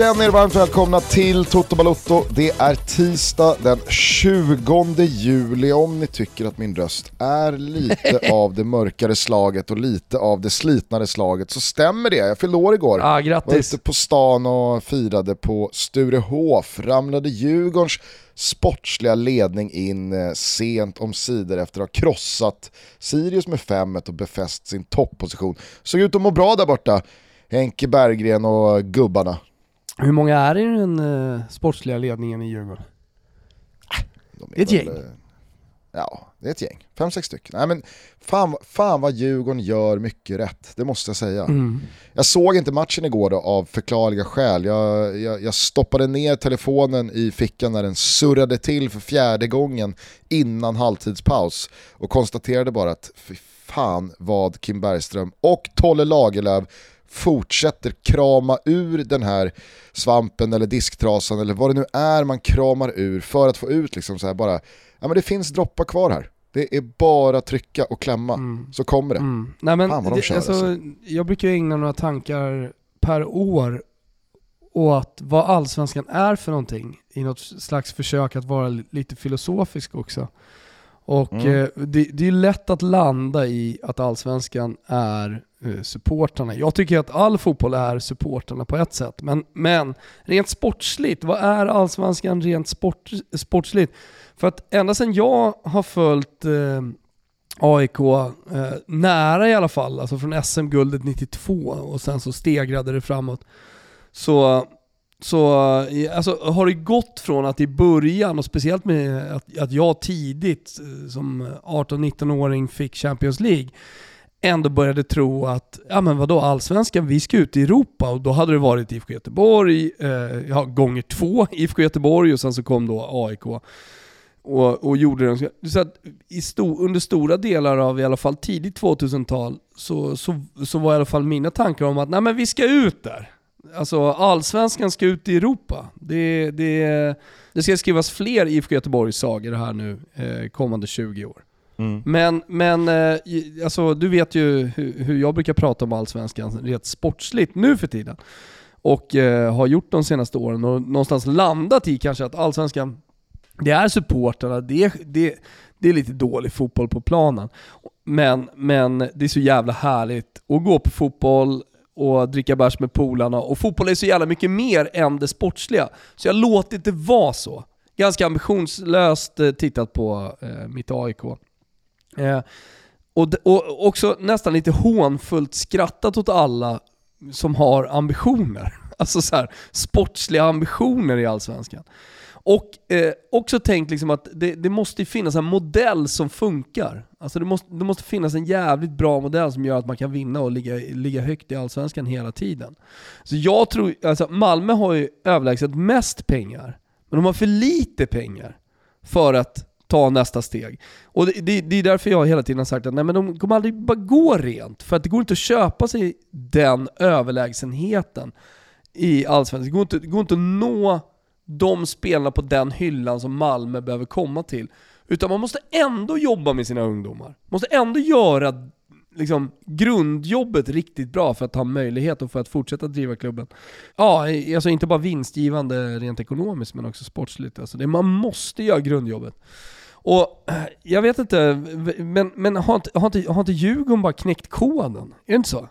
Känn er varmt välkomna till Toto Balotto. Det är tisdag den 20 juli. Om ni tycker att min röst är lite av det mörkare slaget och lite av det slitnare slaget så stämmer det. Jag fyllde år igår. Ah, grattis. Var ute på stan och firade på Sturehof. Ramlade Djurgårdens sportsliga ledning in eh, sent om sidor efter att ha krossat Sirius med 5 och befäst sin toppposition. Såg ut att må bra där borta. Henke Berggren och gubbarna. Hur många är i den uh, sportsliga ledningen i Djurgården? De är ett väl, gäng. eh, Ja, det är ett gäng. Fem, sex stycken. Nej, men fan, fan vad Djurgården gör mycket rätt, det måste jag säga. Mm. Jag såg inte matchen igår då, av förklarliga skäl. Jag, jag, jag stoppade ner telefonen i fickan när den surrade till för fjärde gången innan halvtidspaus och konstaterade bara att fy fan vad Kim Bergström och Tolle Lagerlöf fortsätter krama ur den här svampen eller disktrasan eller vad det nu är man kramar ur för att få ut liksom så här bara, ja men det finns droppar kvar här. Det är bara trycka och klämma, så kommer det. Mm. Nej, men Fan vad de det, kör, alltså, alltså. Jag brukar ägna några tankar per år åt vad allsvenskan är för någonting i något slags försök att vara li- lite filosofisk också. Och Mm. eh, det, det är lätt att landa i att allsvenskan är Eh, supportrarna. Jag tycker att all fotboll är supportrarna på ett sätt. Men, men rent sportsligt, vad är allsvenskan rent sport, sportsligt? För att ända sedan jag har följt eh, AIK eh, nära i alla fall, alltså från SM-guldet 92 och sen så stegrade det framåt. Så, så eh, alltså, har det gått från att i början, och speciellt med att, att jag tidigt eh, som 18-19-åring fick Champions League, ändå började tro att, ja men vadå, allsvenskan, vi ska ut i Europa och då hade det varit IFK Göteborg, eh, ja, gånger två IFK Göteborg och sen så kom då AIK och, och gjorde den. Så att i sto, under stora delar av i alla fall tidigt 2000-tal så, så, så var i alla fall mina tankar om att nej men vi ska ut där. Alltså allsvenskan ska ut i Europa. Det, det, det ska skrivas fler IFK Göteborgs sagor här nu eh, kommande 20 år. Mm. Men, men eh, alltså, du vet ju hur, jag brukar prata om allsvenskan rent sportsligt nu för tiden. Och eh, har gjort de senaste åren och någonstans landat i kanske att allsvenskan, det är supportrarna, det är, det, det är lite dålig fotboll på planen. Men, men det är så jävla härligt att gå på fotboll och dricka bärs med polarna och fotboll är så jävla mycket mer än det sportsliga. Så jag låter det vara så. Ganska ambitionslöst eh, tittat på eh, mitt AIK. Eh, och, och också nästan lite hånfullt skrattat åt alla som har ambitioner. Alltså så här, sportsliga ambitioner i Allsvenskan. Och eh, också tänkt liksom att det, det måste finnas en modell som funkar. Alltså det måste, det måste finnas en jävligt bra modell som gör att man kan vinna och ligga, ligga högt i Allsvenskan hela tiden. Så jag tror, alltså Malmö har ju överlägset mest pengar, men de har för lite pengar för att ta nästa steg. Och det, det, det är därför jag hela tiden har sagt att nej, men de kommer aldrig bara gå rent, för att det går inte att köpa sig den överlägsenheten i Allsvenskan. Det går inte, det går inte att nå de spelarna på den hyllan som Malmö behöver komma till. Utan man måste ändå jobba med sina ungdomar. Måste ändå göra liksom, grundjobbet riktigt bra för att ha möjlighet och för att fortsätta driva klubben. Ja, alltså inte bara vinstgivande rent ekonomiskt men också sportsligt. Alltså det, man måste göra grundjobbet. Och eh, jag vet inte, men, men har, inte, har, inte, har inte Djurgården bara knäckt koden? Är det inte så?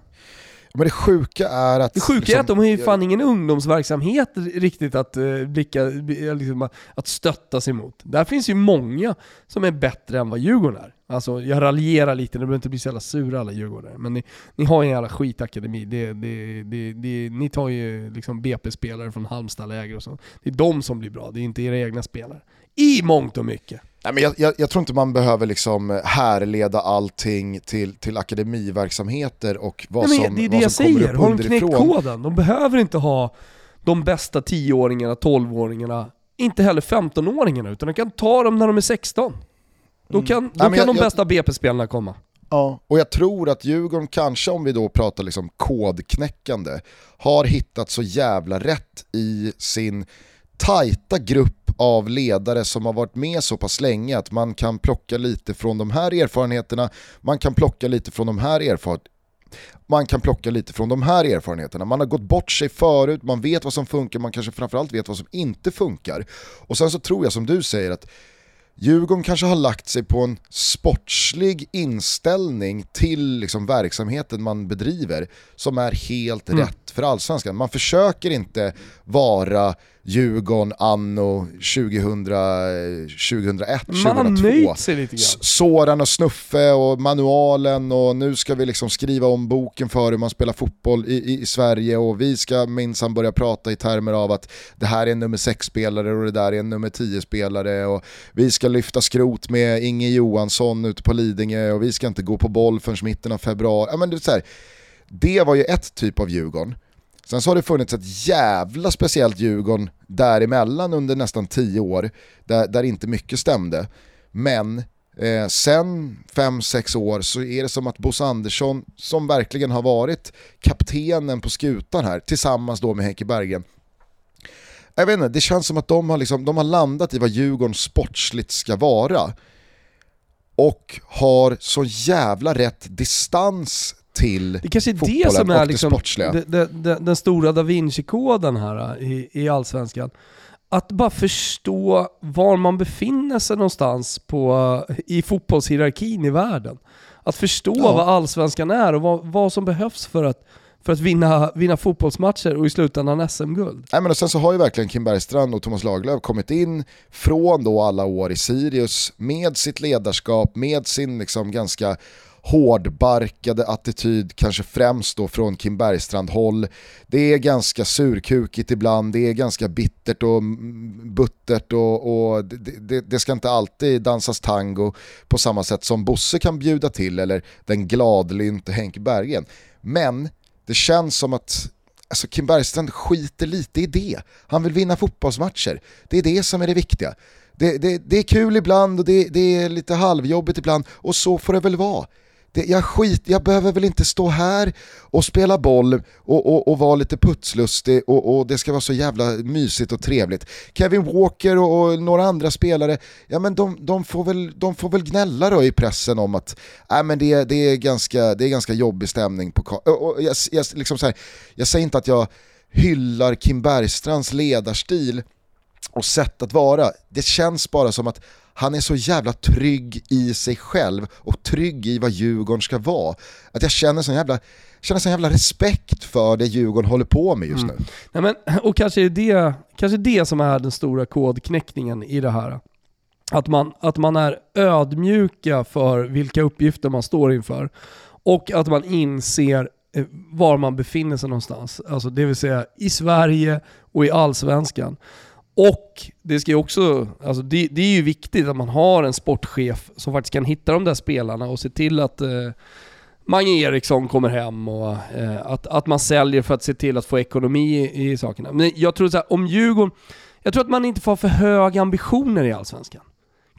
Men det sjuka är att... Det sjuka är liksom, att de har ju fan ingen ungdomsverksamhet riktigt att, uh, blicka, liksom, att stötta sig mot. Där finns ju många som är bättre än vad Djurgården är. Alltså jag raljerar lite, ni behöver inte bli så jävla sura alla Djurgårdare. Men ni, ni har ju en jävla skitakademi. Det, det, det, det, ni tar ju liksom BP-spelare från Halmstad-läger och så. Det är de som blir bra, det är inte era egna spelare. I mångt och mycket. Nej, men jag, jag, jag tror inte man behöver liksom härleda allting till, till akademiverksamheter och vad Nej, som, det är det vad jag som kommer säger, upp har de knäckt koden? De behöver inte ha de bästa 10-åringarna, 12-åringarna, inte heller 15-åringarna, utan de kan ta dem när de är 16. Då kan, då Mm. Nej, men kan jag- de bästa BP-spelarna komma. Ja, och jag tror att Djurgården kanske, om vi då pratar liksom kodknäckande, har hittat så jävla rätt i sin tajta grupp av ledare som har varit med så pass länge att man kan plocka lite från de här erfarenheterna, man kan plocka lite från de här erfar man kan plocka lite från de här erfarenheterna. Man har gått bort sig förut, man vet vad som funkar, man kanske framförallt vet vad som inte funkar. Och sen så tror jag som du säger att Djurgården kanske har lagt sig på en sportslig inställning till liksom verksamheten man bedriver som är helt mm. rätt för allsvenskan. Man försöker inte vara Djurgården anno 2000, 2001, Man har nöjt sig lite grann. Soran och Snuffe och manualen och nu ska vi liksom skriva om boken för hur man spelar fotboll i, i, i Sverige och vi ska minsann börja prata i termer av att det här är en nummer 6-spelare och det där är en nummer 10-spelare och vi ska lyfta skrot med Inge Johansson ute på Lidingö och vi ska inte gå på boll förrän mitten av februari. Ja, men det, är så här, det var ju ett typ av Djurgården. Sen så har det funnits ett jävla speciellt Djurgården däremellan under nästan tio år, där, där inte mycket stämde. Men eh, sen 5-6 år så är det som att Bosse Andersson, som verkligen har varit kaptenen på skutan här, tillsammans då med Henke Bergen, jag vet inte, det känns som att de har, liksom, de har landat i vad Djurgården sportsligt ska vara. Och har så jävla rätt distans till Det kanske är det som är liksom det, det, den stora da Vinci-koden här äh, i, i Allsvenskan. Att bara förstå var man befinner sig någonstans på, i fotbollshierarkin i världen. Att förstå ja. vad Allsvenskan är och vad, vad som behövs för att för att vinna, vinna fotbollsmatcher och i slutändan SM-guld. Nej, men och sen så har ju verkligen Kim Bergstrand och Thomas Lagerlöf kommit in från då alla år i Sirius med sitt ledarskap, med sin liksom ganska hårdbarkade attityd, kanske främst då från Kim Bergstrand-håll. Det är ganska surkukigt ibland, det är ganska bittert och buttert och, och det, det, det, ska inte alltid dansas tango på samma sätt som Bosse kan bjuda till eller den gladlynte Henke Bergen. Men det känns som att alltså Kim Bergstrand skiter lite i det. Han vill vinna fotbollsmatcher. Det är det som är det viktiga. Det, det, det är kul ibland och det, det, är lite halvjobbigt ibland och så får det väl vara det, jag, skit, jag behöver väl inte stå här och spela boll och, och, och vara lite putslustig och, och, det ska vara så jävla mysigt och trevligt. Kevin Walker och, och några andra spelare, ja men de, de, får väl, de får väl gnälla då i pressen om att äh, men det, det, är ganska, det är ganska jobbig stämning på och jag, jag, liksom så här, jag säger inte att jag hyllar Kim Bergstrands ledarstil och sätt att vara. Det känns bara som att han är så jävla trygg i sig själv och trygg i vad Djurgården ska vara. Att jag känner sån jävla, känner sån jävla respekt för det Djurgården håller på med just mm. nu. Nej, men, och kanske är det, kanske det som är den stora kodknäckningen i det här. Att man, att man är ödmjuka för vilka uppgifter man står inför. Och att man inser eh, var man befinner sig någonstans. Alltså det vill säga i Sverige och i Allsvenskan. Och det ska ju också, alltså det, det, är ju viktigt att man har en sportchef som faktiskt kan hitta de där spelarna och se till att eh, Mange Eriksson kommer hem och eh, att, att man säljer för att se till att få ekonomi i, i sakerna. Men jag tror så här, om Djurgården, jag tror att man inte får ha för höga ambitioner i Allsvenskan.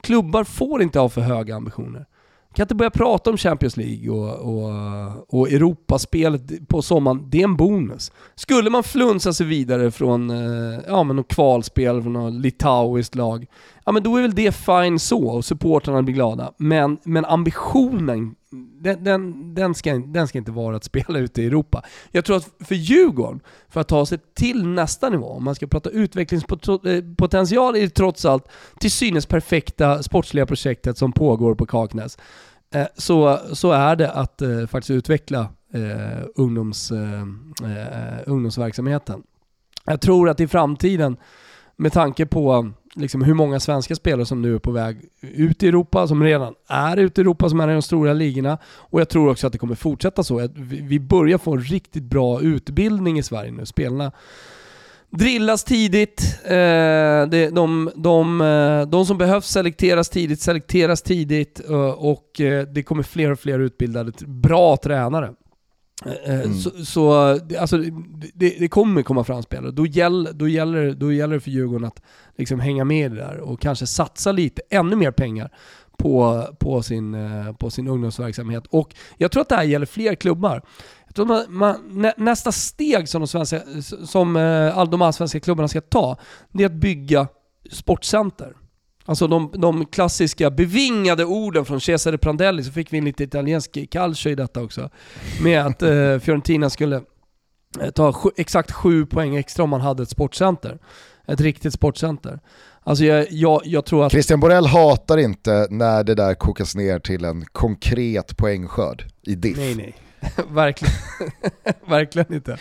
Klubbar får inte ha för höga ambitioner kan inte börja prata om Champions League och, och, och Europaspelet på sommaren. Det är en bonus. Skulle man flunsa sig vidare från eh, ja, men något kvalspel från något litauiskt lag, ja men då är väl det fine så och supportrarna blir glada. Men, men ambitionen, den, den, den, ska, den ska inte vara att spela ute i Europa. Jag tror att för Djurgården, för att ta sig till nästa nivå, om man ska prata utvecklingspotential, är det trots allt till synes perfekta sportsliga projektet som pågår på Kaknäs. Eh, så, så är det att eh, faktiskt utveckla eh, ungdoms, eh, eh ungdomsverksamheten. Jag tror att i framtiden, med tanke på liksom hur många svenska spelare som nu är på väg ut i Europa, som redan är ute i Europa, som är i de stora ligorna. Och jag tror också att det kommer fortsätta så. Vi börjar få en riktigt bra utbildning i Sverige nu. Spelarna drillas tidigt. Eh, de, de, de, de, som behövs selekteras tidigt, selekteras tidigt eh, och det kommer fler och fler utbildade, bra tränare. Mm. Så, så, alltså, det, det, kommer komma fram spelare. Då, gäll, då, gäller, då gäller det för Djurgården att liksom hänga med i det där och kanske satsa lite, ännu mer pengar på, på, sin, på sin ungdomsverksamhet. Och jag tror att det här gäller fler klubbar. Jag tror man, man, nästa steg som de, svenska, som de allsvenska klubbarna ska ta, det är att bygga sportcenter. Alltså de, de klassiska bevingade orden från Cesare Prandelli, så fick vi en lite italiensk calcio i detta också. Med att eh, Fiorentina skulle eh, ta sju, exakt sju poäng extra om man hade ett sportcenter. Ett riktigt sportcenter. Alltså jag, jag, jag tror att... Christian Borell hatar inte när det där kokas ner till en konkret poängskörd i diff. Nej nej. Verkligen. Verkligen inte.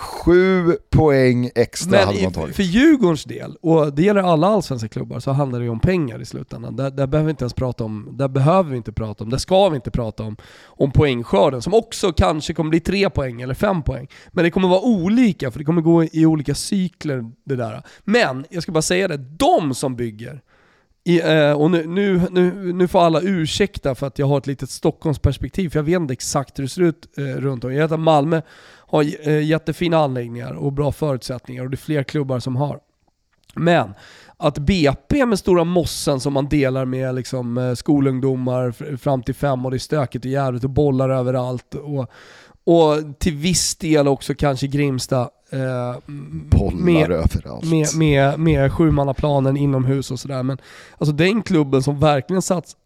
Sju poäng extra Men hade man tagit. för Djurgårdens del, och det gäller alla allsvenska klubbar, så handlar det ju om pengar i slutändan. Där, där behöver vi inte ens prata om, där behöver vi inte prata om, där ska vi inte prata om, om poängskörden som också kanske kommer bli tre poäng eller fem poäng. Men det kommer vara olika, för det kommer gå i olika cykler det där. Men, jag ska bara säga det, de som bygger, i, eh, och nu, nu, nu, nu får alla ursäkta för att jag har ett litet Stockholmsperspektiv, för jag vet inte exakt hur det ser ut eh, runt om. Jag vet att Malmö har eh, jättefina anläggningar och bra förutsättningar och det är fler klubbar som har. Men att BP med stora mossen som man delar med liksom, eh, skolungdomar fram till fem och det är stökigt och jävligt och bollar överallt och, och till viss del också kanske Grimsta eh, Bollar med, överallt. med, med, med sjumannaplanen inomhus och sådär. Men alltså den klubben som verkligen satt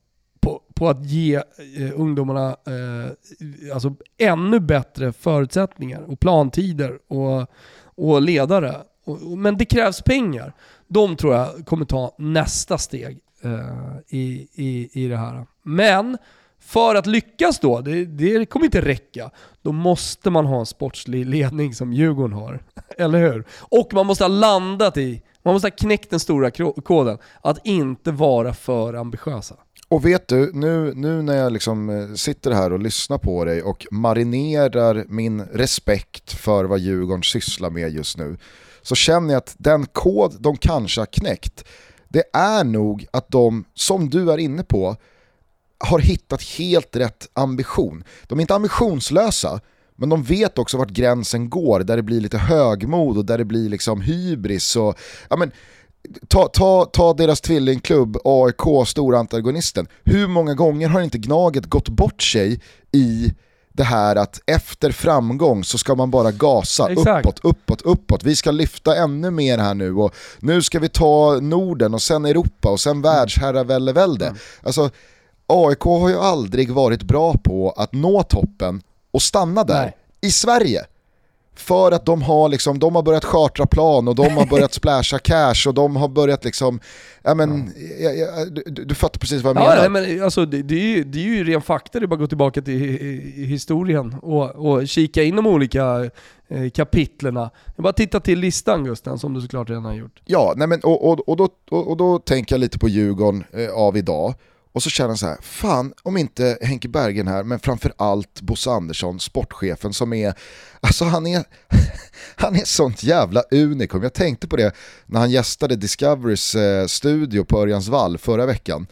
på, på att ge eh, ungdomarna eh, alltså ännu bättre förutsättningar och plantider och, och ledare. Och, och, men det krävs pengar. De tror jag kommer ta nästa steg eh, i, i, i det här. Men för att lyckas då, det, det kommer inte räcka, då måste man ha en sportslig ledning som Djurgården har. Eller hur? Och man måste ha landat i, man måste ha knäckt den stora koden, att inte vara för ambitiösa. Och vet du, nu, nu när jag liksom eh, sitter här och lyssnar på dig och marinerar min respekt för vad Djurgården sysslar med just nu, så känner jag att den kod de kanske har knäckt, det är nog att de, som du är inne på, har hittat helt rätt ambition. De är inte ambitionslösa, men de vet också vart gränsen går, där det blir lite högmod och där det blir liksom hybris. Och, ja, men, ta, ta, ta deras tvillingklubb AIK, stora antagonisten. Hur många gånger har inte Gnaget gått bort sig i det här att efter framgång så ska man bara gasa Exakt. uppåt, uppåt, uppåt. Vi ska lyfta ännu mer här nu och nu ska vi ta Norden och sen Europa och sen världsherravälde. Mm. Alltså, AIK har ju aldrig varit bra på att nå toppen och stanna där Nej. i Sverige. För att de har, liksom, de har börjat chartra plan och de har börjat splasha cash och de har börjat liksom, ja men, ja, ja, du, du du fattar precis vad jag Ja, menar. nej, men alltså, det, det, är ju, det är ju ren fakta, det är bara att gå tillbaka till historien och, och kika in de olika eh, kapitlerna. Bara titta till listan Gusten, som du såklart redan har gjort. Ja, nej men, och, och, och, då, och, och då tänker jag lite på Djurgården eh, av idag. Och så känner jag så här, fan om inte Henke Bergen här, men framförallt Bosse Andersson, sportchefen som är, alltså han är, han är sånt jävla unikum. Jag tänkte på det när han gästade Discoverys eh, studio på Örjans vall förra veckan.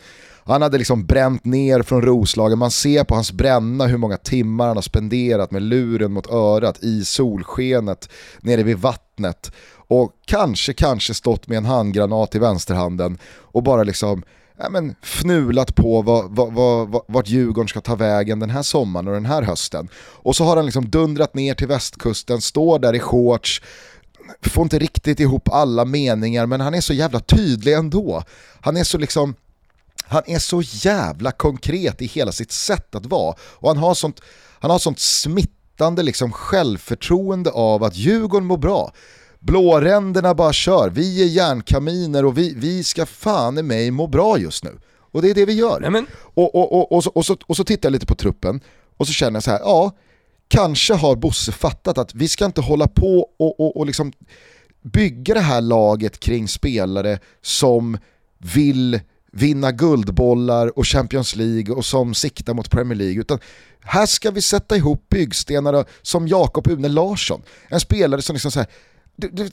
Han hade liksom bränt ner från Roslagen, man ser på hans bränna hur många timmar han har spenderat med luren mot örat i solskenet nere vid vattnet. Och kanske, kanske stått med en handgranat i vänsterhanden och bara liksom ja, men, fnulat på vad, vad, vad, vart Djurgården ska ta vägen den här sommaren och den här hösten. Och så har han liksom dundrat ner till västkusten, står där i shorts, får inte riktigt ihop alla meningar men han är så jävla tydlig ändå. Han är så liksom han är så jävla konkret i hela sitt sätt att vara. Och han har sånt, han har sånt smittande liksom självförtroende av att Djurgården mår bra. Blåränderna bara kör, vi är järnkaminer och vi, vi ska fan i mig må bra just nu. Och det är det vi gör. Nej, Och, och, och, och, så, och, så, och så tittar jag lite på truppen och så känner jag så här, ja, kanske har Bosse fattat att vi ska inte hålla på och, och, och liksom bygga det här laget kring spelare som vill vinna guldbollar och Champions League och som siktar mot Premier League. Utan här ska vi sätta ihop byggstenar som Jakob Une Larsson. En spelare som liksom så här, du, du,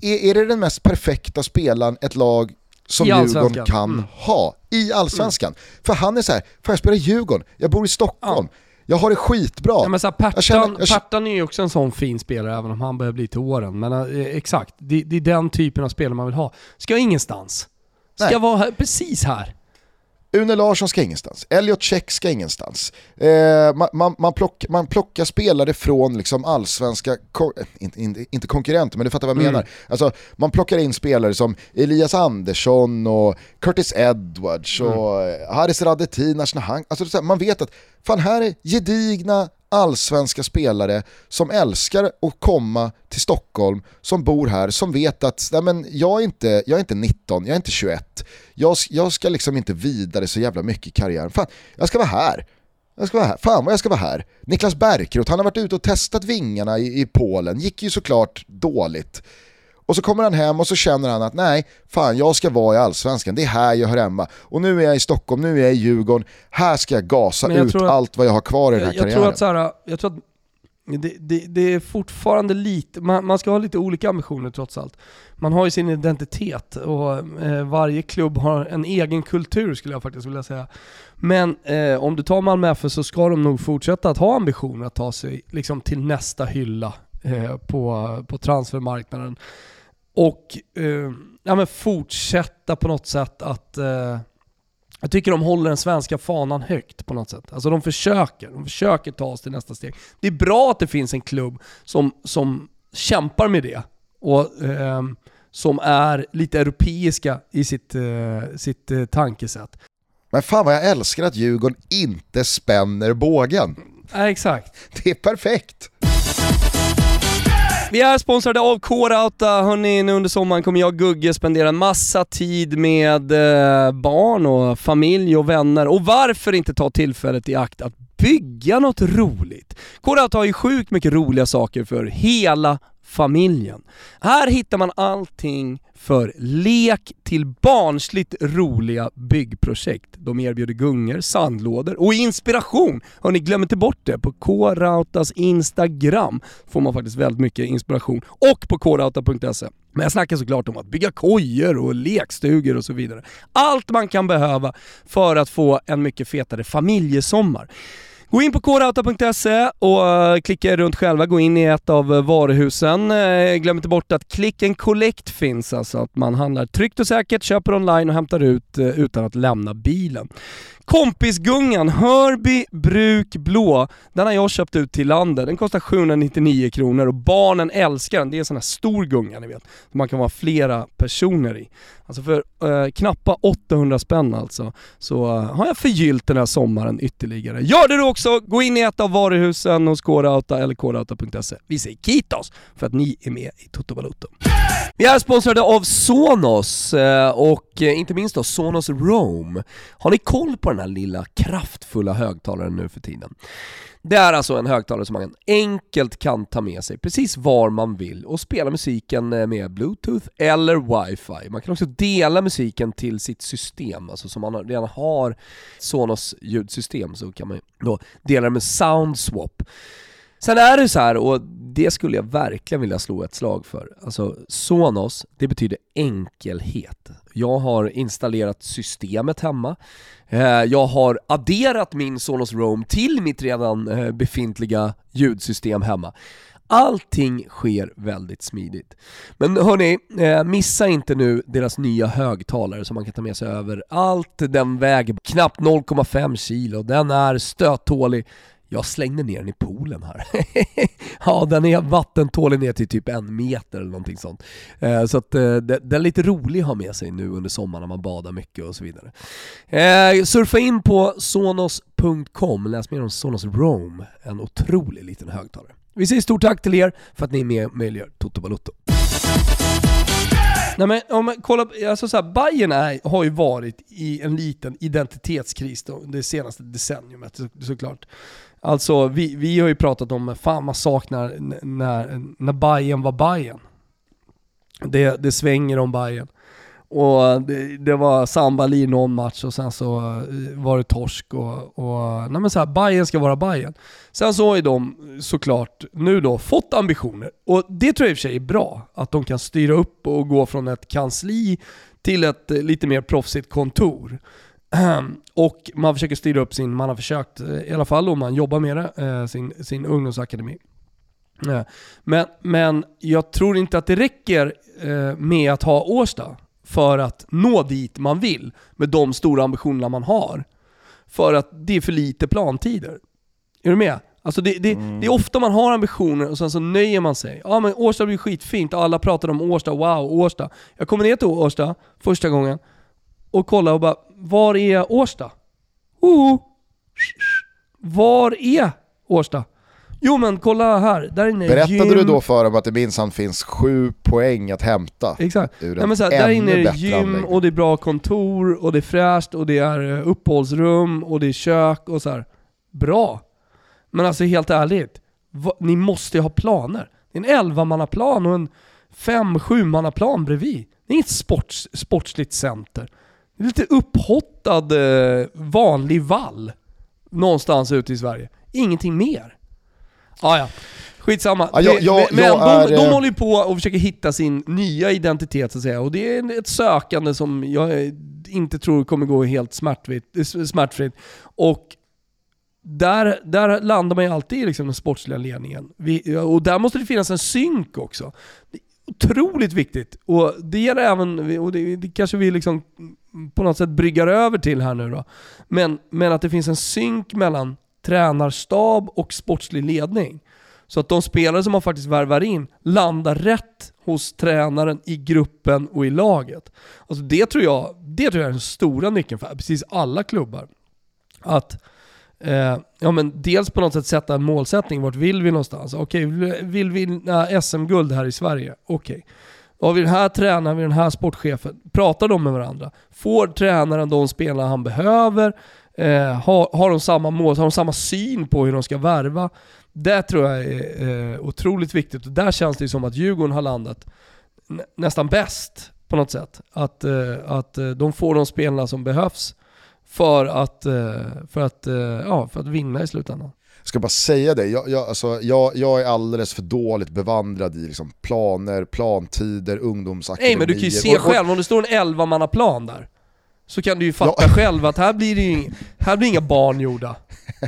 är, är det den mest perfekta spelaren ett lag som Djurgården kan Mm. ha i Allsvenskan? För han är så här, får jag spela i Djurgården? Jag bor i Stockholm. Jag har det skitbra. ja, men så här, Jag Pertan, känner- jag Pertan är ju också en sån fin spelare, även om han börjar bli till åren. Men eh, exakt, det, det är den typen av spelare man vill ha. Ska ingenstans. Ska Nej. vara här, precis här. Une Larsson ska ingenstans, Elliot Check ska ingenstans. Eh, man, man, man, plock, man plockar spelare från liksom allsvenska, ko inte, inte, inte konkurrenter men du fattar vad jag mm. menar. Alltså, man plockar in spelare som Elias Andersson och Curtis Edwards mm. och Haris Radetin, alltså, Man vet att fan här är gedigna allsvenska spelare som älskar att komma till Stockholm, som bor här, som vet att nej men, jag, är inte, jag är inte 19, jag är inte 21. Jag, jag ska liksom inte vidare så jävla mycket i karriären. Fan, jag ska vara här. Jag ska vara här. Fan vad jag ska vara här. Niklas Bärkroth, han har varit ute och testat vingarna i, i Polen, gick ju såklart dåligt. Och så kommer han hem och så känner han att nej, fan jag ska vara i Allsvenskan, det är här jag hör hemma. Och nu är jag i Stockholm, nu är jag i Djurgården, här ska jag gasa jag ut att, allt vad jag har kvar i den här jag karriären. Tror att, så här, jag tror att det, det, det, är fortfarande lite, man, man, ska ha lite olika ambitioner trots allt. Man har ju sin identitet och eh, varje klubb har en egen kultur skulle jag faktiskt vilja säga. Men eh, om du tar Malmö FF så ska de nog fortsätta att ha ambitioner att ta sig liksom, till nästa hylla eh, på, på transfermarknaden och eh, ja, men fortsätta på något sätt att eh, jag tycker de håller den svenska fanan högt på något sätt. Alltså de försöker, de försöker ta oss till nästa steg. Det är bra att det finns en klubb som, som kämpar med det och eh, som är lite europeiska i sitt, eh, sitt eh, tankesätt. Men fan vad jag älskar att Djurgården inte spänner bågen. Ja, exakt. Det är perfekt. Vi är sponsrade av K-Rauta. Hörni, nu under sommaren kommer jag och Gugge spendera en massa tid med eh, barn och familj och vänner. Och varför inte ta tillfället i akt att bygga något roligt? K-Rauta har ju sjukt mycket roliga saker för hela familjen. Här hittar man allting för lek till barnsligt roliga byggprojekt. De erbjuder gungor, sandlådor och inspiration. Hörni, glöm inte bort det. På K-Rautas Instagram får man faktiskt väldigt mycket inspiration och på krauta.se. Men jag snackar såklart om att bygga kojor och lekstugor och så vidare. Allt man kan behöva för att få en mycket fetare familjesommar. Gå in på kodauta.se och eh, klicka runt själva, gå in i ett av eh, varuhusen. Eh, glöm inte bort att click and collect finns, alltså att man handlar tryggt och säkert, köper online och hämtar ut utan att lämna bilen. Kompisgungan Hörby Bruk Blå, den har jag köpt ut till landet. Den kostar 799 kronor och barnen älskar den. Det är en sån här stor gunga ni vet, som man kan vara flera personer i. Alltså för eh, knappa 800 spänn alltså, så eh, har jag förgyllt den här sommaren ytterligare. Gör det du också! Gå in i ett av varuhusen hos Kodauta eller kodauta.se. Vi säger kitos för att ni är med i Toto Balotto. Vi är sponsrade av Sonos eh, och eh, inte minst då Sonos Roam. Har ni koll på den här lilla kraftfulla högtalaren nu för tiden? Det är alltså en högtalare som man enkelt kan ta med sig precis var man vill och spela musiken eh, med bluetooth eller wifi. Man kan också dela musiken till sitt system, alltså som man redan har Sonos ljudsystem så kan man då dela det med Soundswap. Sen är det så här, och det skulle jag verkligen vilja slå ett slag för. Alltså Sonos, det betyder enkelhet. Jag har installerat systemet hemma. Eh, jag har adderat min Sonos Roam till mitt redan eh, befintliga ljudsystem hemma. Allting sker väldigt smidigt. Men hörni, eh, missa inte nu deras nya högtalare som man kan ta med sig över allt. Den väger knappt 0,5 kilo, den är stöttålig, jag slängde ner den i poolen här. ja, den är vattentålig ner till typ en meter eller någonting sånt. Eh, så att eh, den är lite rolig att ha med sig nu under sommaren när man badar mycket och så vidare. Eh, surfa in på sonos.com, läs mer om Sonos Roam, en otrolig liten högtalare. Vi säger stort tack till er för att ni är med och möjliggör Toto Balotto. Nej men om man kollar, alltså så här, Bayern är, har ju varit i en liten identitetskris då, det senaste decenniumet så, såklart. Alltså vi, vi har ju pratat om, fan man saknar när, när Bayern var Bayern. Det, det svänger om Bayern. Och det, det var sambal i någon match och sen så eh, var det torsk och, och nej men så här, Bayern ska vara Bayern. Sen så har ju de såklart nu då fått ambitioner och det tror jag i och för sig är bra. Att de kan styra upp och gå från ett kansli till ett eh, lite mer proffsigt kontor. Och man försöker styra upp sin, man har försökt eh, i alla fall och man jobbar med det, sin, sin ungdomsakademi. Men, men jag tror inte att det räcker med att ha Årsta för att nå dit man vill med de stora ambitionerna man har. För att det är för lite plantider. Är du med? Alltså det, det, mm. det, är ofta man har ambitioner och sen så nöjer man sig. Ja men Årsta blir skitfint alla pratar om Årsta, wow, Årsta. Jag kommer ner till Årsta första gången och kollar och bara, var är Årsta? Oh. Var är Årsta? Jo men kolla här, där inne Berättade gym. du då för dem att det minsann finns sju poäng att hämta? Exakt. Nej, men så här, där inne är det gym anläggning. och det är bra kontor och det är fräscht och det är eh, uppehållsrum och det är kök och så här. Bra. Men alltså helt ärligt, ni måste ju ha planer. Det är en 11-mannaplan och en 5-7-mannaplan bredvid. Det är inget sports, sportsligt center. Det är lite upphottad eh, vanlig vall någonstans ute i Sverige. Ingenting mer. Ah, ja. Skitsamma. Ja, jag, jag, men jag de, är... de håller ju på och försöker hitta sin nya identitet så att säga. Och det är ett sökande som jag inte tror kommer gå helt smärtfritt. Och där, där landar man ju alltid i liksom den sportsliga ledningen. Vi, och där måste det finnas en synk också. Det är otroligt viktigt. Och det gäller även, och det, det kanske vi liksom på något sätt bryggar över till här nu då. Men, men att det finns en synk mellan tränarstab och sportslig ledning. Så att de spelare som man faktiskt värvar in landar rätt hos tränaren, i gruppen och i laget. Alltså det tror jag, det tror jag är den stora nyckeln för precis alla klubbar. Att eh, ja, men dels på något sätt sätta en målsättning, vart vill vi någonstans? Okej, okay, vill vi vinna SM-guld här i Sverige? Okej. Okay. Har vi den här tränaren, vi den här sportchefen. Pratar de med varandra? Får tränaren de spelarna han behöver? Eh, har, har de samma mål, har de samma syn på hur de ska värva? Det tror jag är eh, otroligt viktigt och där känns det som att Djurgården har landat nä nästan bäst på något sätt. Att, eh, att eh, de får de spelarna som behövs för att, eh, för att, eh, ja, för att vinna i slutändan. Jag ska bara säga det, jag, jag, alltså, jag, jag är alldeles för dåligt bevandrad i liksom planer, plantider, ungdomsakademier. Nej men du kan ju se själv, om det står en 11-mannaplan där, så kan du ju fatta ja. själv att här blir, det ju, här blir inga barn gjorda.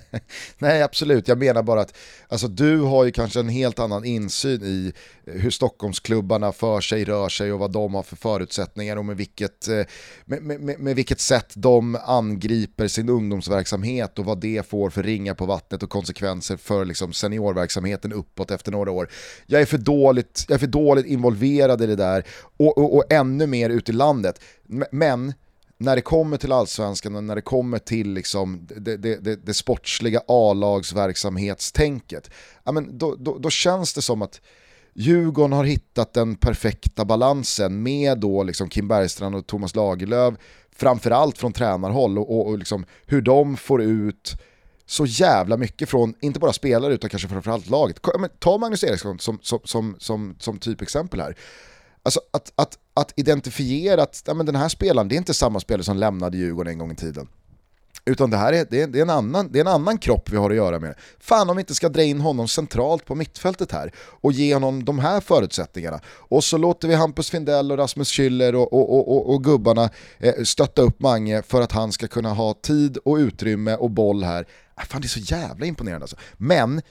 Nej absolut, jag menar bara att alltså, du har ju kanske en helt annan insyn i hur Stockholmsklubbarna för sig, rör sig och vad de har för förutsättningar och med vilket, eh, med, med, med vilket sätt de angriper sin ungdomsverksamhet och vad det får för ringar på vattnet och konsekvenser för liksom, seniorverksamheten uppåt efter några år. Jag är för dåligt, jag är för dåligt involverad i det där och, och, och ännu mer ute i landet. Men när det kommer till allsvenskan och när det kommer till liksom det, det, det, det sportsliga A-lagsverksamhetstänket, ja, men då, då, då, känns det som att Djurgården har hittat den perfekta balansen med då liksom Kim Bergstrand och Thomas Lagerlöf, framförallt från tränarhåll och, och, och liksom hur de får ut så jävla mycket från, inte bara spelare utan kanske framförallt laget. Ta Magnus Eriksson som, som, som, som, som typexempel här. Alltså att, att, att identifiera att ja, men den här spelaren, det är inte samma spelare som lämnade Djurgården en gång i tiden. Utan det här är, det är, det är, en, annan, det är en annan kropp vi har att göra med. Fan om vi inte ska dra in honom centralt på mittfältet här och ge honom de här förutsättningarna. Och så låter vi Hampus Findell och Rasmus Schüller och, och, och, och, gubbarna eh, stötta upp Mange för att han ska kunna ha tid och utrymme och boll här. Äh, fan det är så jävla imponerande alltså. Men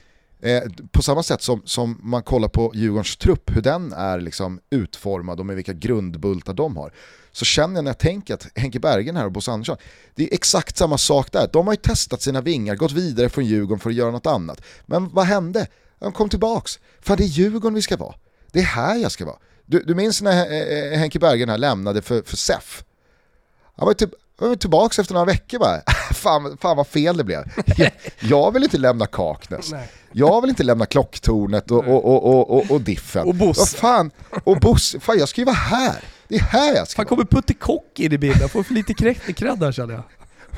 Eh, på samma sätt som, som man kollar på Djurgårdens trupp, hur den är liksom utformad och med vilka grundbultar de har. Så känner jag när jag tänker att Henke Bergen här och Bosse Andersson, det är exakt samma sak där. De har ju testat sina vingar, gått vidare från Djurgården för att göra något annat. Men vad hände? De kom tillbaks. För det är Djurgården vi ska vara. Det är här jag ska vara. Du, du minns när eh, eh, Henke Bergen här lämnade för, för SEF? Han var, typ, han var tillbaka efter några veckor bara. fan, fan vad fel det blev. Jag, jag vill inte lämna Kaknäs. Jag vill inte lämna klocktornet och, och, och, och, och diffen. Och Bosse. Vad fan, och Bosse, fan jag ska ju vara här. Det är här jag ska Fan kommer Putte Kock in i bilden? Får för lite cred där känner jag.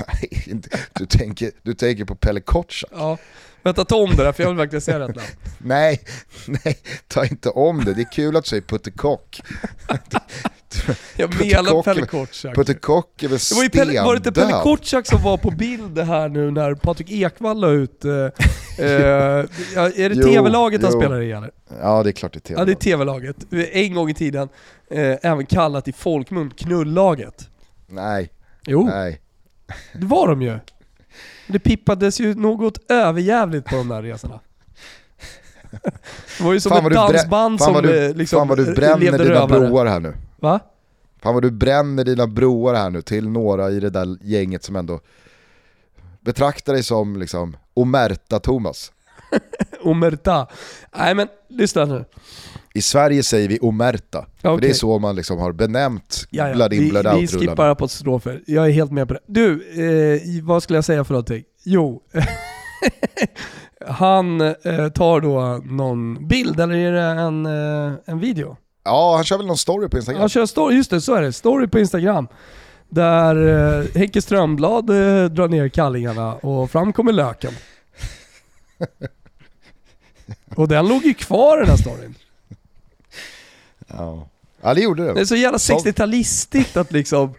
Nej, du tänker, du tänker på Pelle Kotschack. Ja. Vänta, ta om det där för jag vill verkligen säga rätt namn. nej, nej, ta inte om det. Det är kul att du säger Putte Kock. Jag menar Pelle Kotschack. Putte Kock är väl det var, ju Pelle, var det inte Pelle Kotschack som var på bild här nu när Patrik Ekwall la ut... Eh, eh, är det tv-laget han spelar i eller? Ja det är klart det är tv-laget. Ja det är tv-laget. En gång i tiden eh, även kallat i folkmun knullaget. Nej. Jo. Nej. Det var de ju. Det pippades ju något överjävligt på de där resorna. Det var ju som fan ett dansband som du, liksom Fan vad du bränner dina broar här nu. Va? Fan vad du bränner dina broar här nu till några i det där gänget som ändå betraktar dig som liksom omerta Thomas. Omerta. Nej men lyssna nu. I Sverige säger vi omerta, för Okej. det är så man liksom har benämt Ja, ja. blood in Vi, blood vi out skippar rullarna. apostrofer. Jag är helt med på det. Du, eh, vad skulle jag säga för någonting? Jo. Han eh, tar då någon bild, eller är det en, eh, en video? Ja, han kör väl någon story på Instagram. Han kör story, just det, så är det. Story på Instagram. Där eh, Henke Strömblad eh, drar ner kallingarna och fram kommer löken. Och den låg ju kvar den här storyn. Ja. ja, det gjorde Det är så jävla Som- 60-talistiskt att liksom,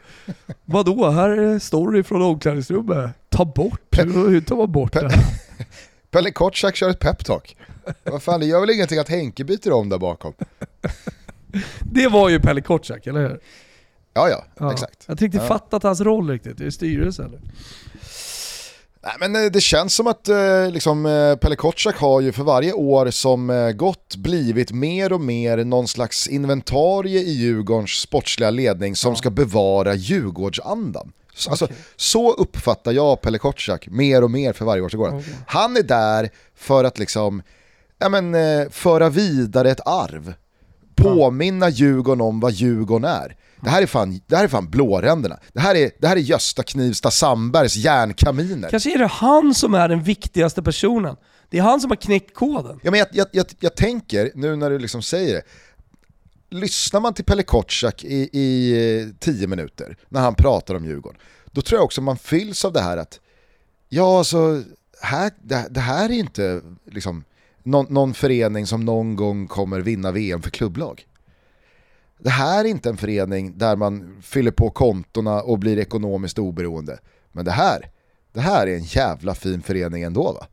vadå, här är story från omklädningsrummet. Ta bort, hur, tar man bort det? Pelle Kotschack kör ett peptalk. Vad fan, det gör väl ingenting att Henke byter om där bakom? Det var ju Pelle Kotschack, eller hur? Ja, ja, Ja. exakt. Jag tänkte Ja. fattat hans roll riktigt i styrelsen. eller? Nej, men eh, det känns som att eh, liksom, eh, Pelle Kotschack har ju för varje år som gått blivit mer och mer någon slags inventarie i Djurgårdens sportsliga ledning som ska bevara Djurgårdsandan. Så, alltså, så uppfattar jag Pelle Kotschack mer och mer för varje år som går. Okej. Han är där för att liksom, ja, men, föra vidare ett arv. Påminna Djurgården om vad Djurgården är. Det här är fan, det här är fan blåränderna. Det här är, det här är Gösta Knivsta Sandbergs järnkaminer. Kanske är det han som är den viktigaste personen. Det är han som har knäckt koden. Ja, men jag, jag, jag, jag tänker, nu när du liksom säger det, lyssnar man till Pelle Kotschack i, i eh, tio minuter när han pratar om Djurgården, då tror jag också man fylls av det här att, ja alltså, här, det, det här är inte liksom någon, någon förening som någon gång kommer vinna VM för klubblag. Det här är inte en förening där man fyller på kontona och blir ekonomiskt oberoende. Men det här, det här är en jävla fin förening ändå va?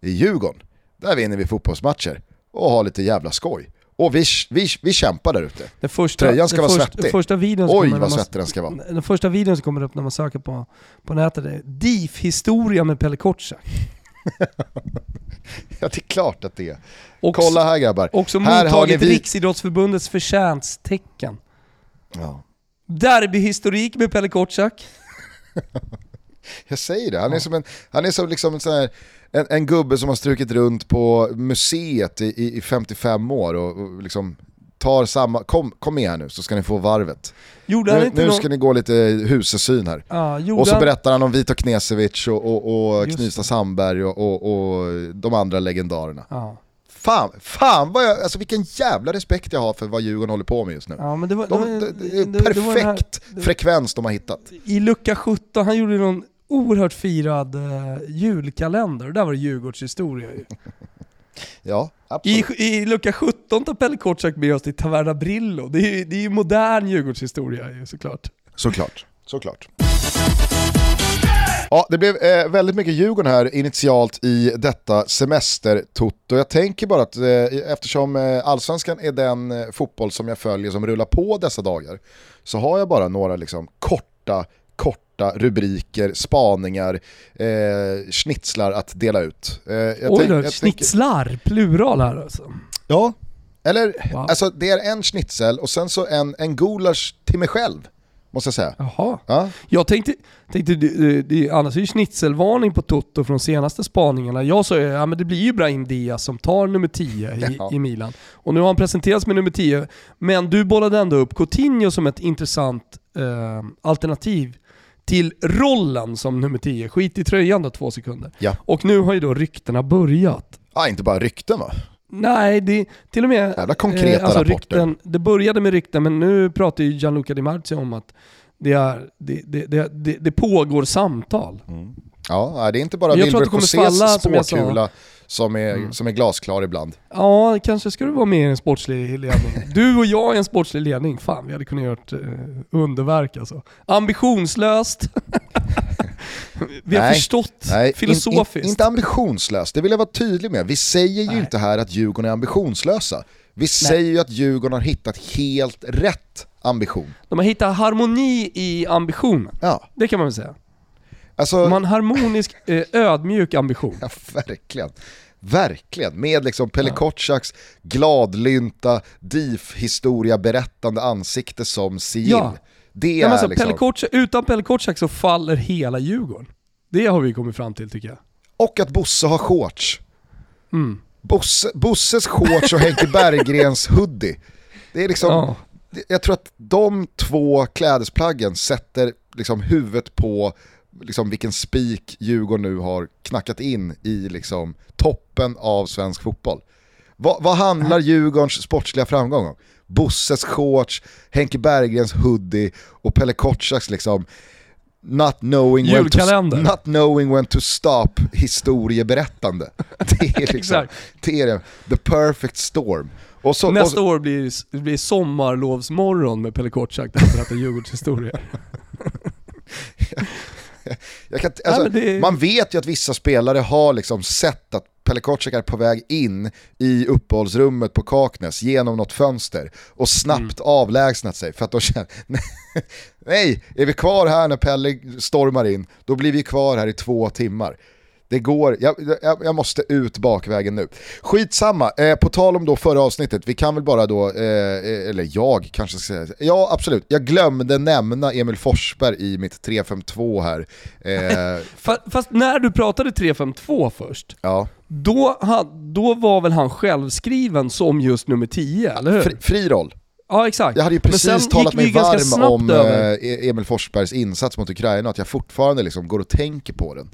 I Djurgården, där vinner vi fotbollsmatcher och har lite jävla skoj. Och vi, vi, vi kämpar där ute. Den första, Tröjan ska vara svettig. Första videon Oj vad svettig den ska vara. Den första videon som kommer upp när man söker på, på nätet är DIF-historia med Pelle Kotschack. Ja det är klart att det är. Och Kolla här grabbar. Också här mottagit vi... Riksidrottsförbundets förtjänsttecken. Ja. Derbyhistorik med Pelle Kotschack. Jag säger det, han är som en, han är som liksom en, sån här, en, en gubbe som har strukit runt på museet i, i, i 55 år och, och liksom tar samma, kom, kom med här nu så ska ni få varvet. Gjorde Nu, nu någon... ska ni gå lite husesyn här. Gjorde Och så han... berättar han om Vito Knesevic och, och, och Knivsta Sandberg och, och, och de andra legendarerna. Ja. Fan, fan vad jag, alltså vilken jävla respekt jag har för vad Djurgården håller på med just nu. ja, men det var... De, det, det, det- här- perfekt frekvens de har hittat. I lucka 17, han gjorde någon oerhört firad eh, julkalender. Där var det Djurgårdshistoria ju. Ja. I, I lucka 17 tar Pelle Kotschack med oss till Taverna Brillo. Det är ju det är ju modern Djurgårdshistoria ju såklart. Såklart, såklart. Ja, det blev eh, väldigt mycket Djurgården här initialt i detta semestertotto. Jag tänker bara att eh, eftersom eh, allsvenskan är den eh, fotboll som jag följer som rullar på dessa dagar så har jag bara några liksom, korta, korta rubriker, spaningar, eh, schnitzlar att dela ut. Eh, jag Oj då, jag tänker- schnitzlar, plural här alltså. Ja, eller Wow. alltså det är en schnitzel och sen så en, en gulasch till mig själv, måste jag säga. Jaha. Ja, Jag tänkte, tänkte det, det, annars är ju schnitzelvarning på Toto från senaste spaningarna. Jag sa ju, ja men det blir ju Brahim Diaz som tar nummer 10 i, Ja. i Milan. Och nu har han presenterats med nummer 10, men du bollade ändå upp Coutinho som ett intressant eh, alternativ till rollen som nummer 10. Skit i tröjan då två sekunder. Ja. Och nu har ju då ryktena börjat. ah, inte bara rykten va? Nej, det till och med... Jävla konkreta alltså rapporter. Rykten, det började med rykten, men nu pratar ju Gianluca Di Marzio om att det, är, det, det, det, det, pågår samtal. Ja, nej, det är inte bara Wilbur Josés falla, som är, Mm. som är glasklar ibland. Ja, kanske ska du vara med i en sportslig ledning. Du och jag i en sportslig ledning. Fan, vi hade kunnat gjort eh, underverk alltså. Ambitionslöst. vi har Nej, förstått Nej, in, filosofiskt. in, inte ambitionslöst, det vill jag vara tydlig med. Vi säger ju Nej. inte här att Djurgården är ambitionslösa. Vi säger ju att Djurgården har hittat helt rätt ambition. De har hittat harmoni i ambitionen. Ja, Det kan man väl säga. Alltså... De har en harmonisk, eh, ödmjuk ambition. Ja, verkligen. Verkligen, med liksom Pelle Ja. Kotsaks gladlynta, DIF-historia berättande ansikte som sigill. Ja. Det Nej, är men alltså, liksom... Pelle Kotscha, utan Pelle Kotschack så faller hela Djurgården. Det har vi kommit fram till tycker jag. Och att Bosse har shorts. Mm. Bosse, Bosses shorts och Henke Berggrens hoodie. Det är liksom, Ja. jag tror att de två klädesplaggen sätter liksom huvudet på liksom vilken spik Djurgården nu har knackat in i liksom toppen av svensk fotboll. Vad, vad handlar Djurgårdens sportsliga framgång om? Bosses shorts, Henke Berggrens hoodie och Pelle Kotschaks liksom not knowing, when to, Julkalender. not knowing when to stop historieberättande. Det är liksom, det är det. the perfect storm. Och så, och Nästa så, år blir det blir sommarlovsmorgon med Pelle Kotschack där han berättar Djurgårdshistoria. kan, alltså, men det- Man vet ju att vissa spelare har liksom sett att Pelle Kotschack är på väg in i uppehållsrummet på Kaknäs genom något fönster och snabbt Mm. avlägsnat sig för att de känner nej, är vi kvar här när Pelle stormar in, då blir vi kvar här i två timmar. Det går, jag, jag, jag måste ut bakvägen nu. Skitsamma, eh, på tal om då förra avsnittet, vi kan väl bara då, eh, eh, eller jag kanske ska säga, ja absolut, jag glömde nämna Emil Forsberg i mitt 352 här. Eh, Fa- Fast när du pratade 352 först, ja. då, då var väl han självskriven som just nummer 10, eller hur? Fri, fri roll. Ja exakt. Jag hade ju precis talat mig varm om över. eh, Emil Forsbergs insats mot Ukraina att jag fortfarande liksom går och tänker på den.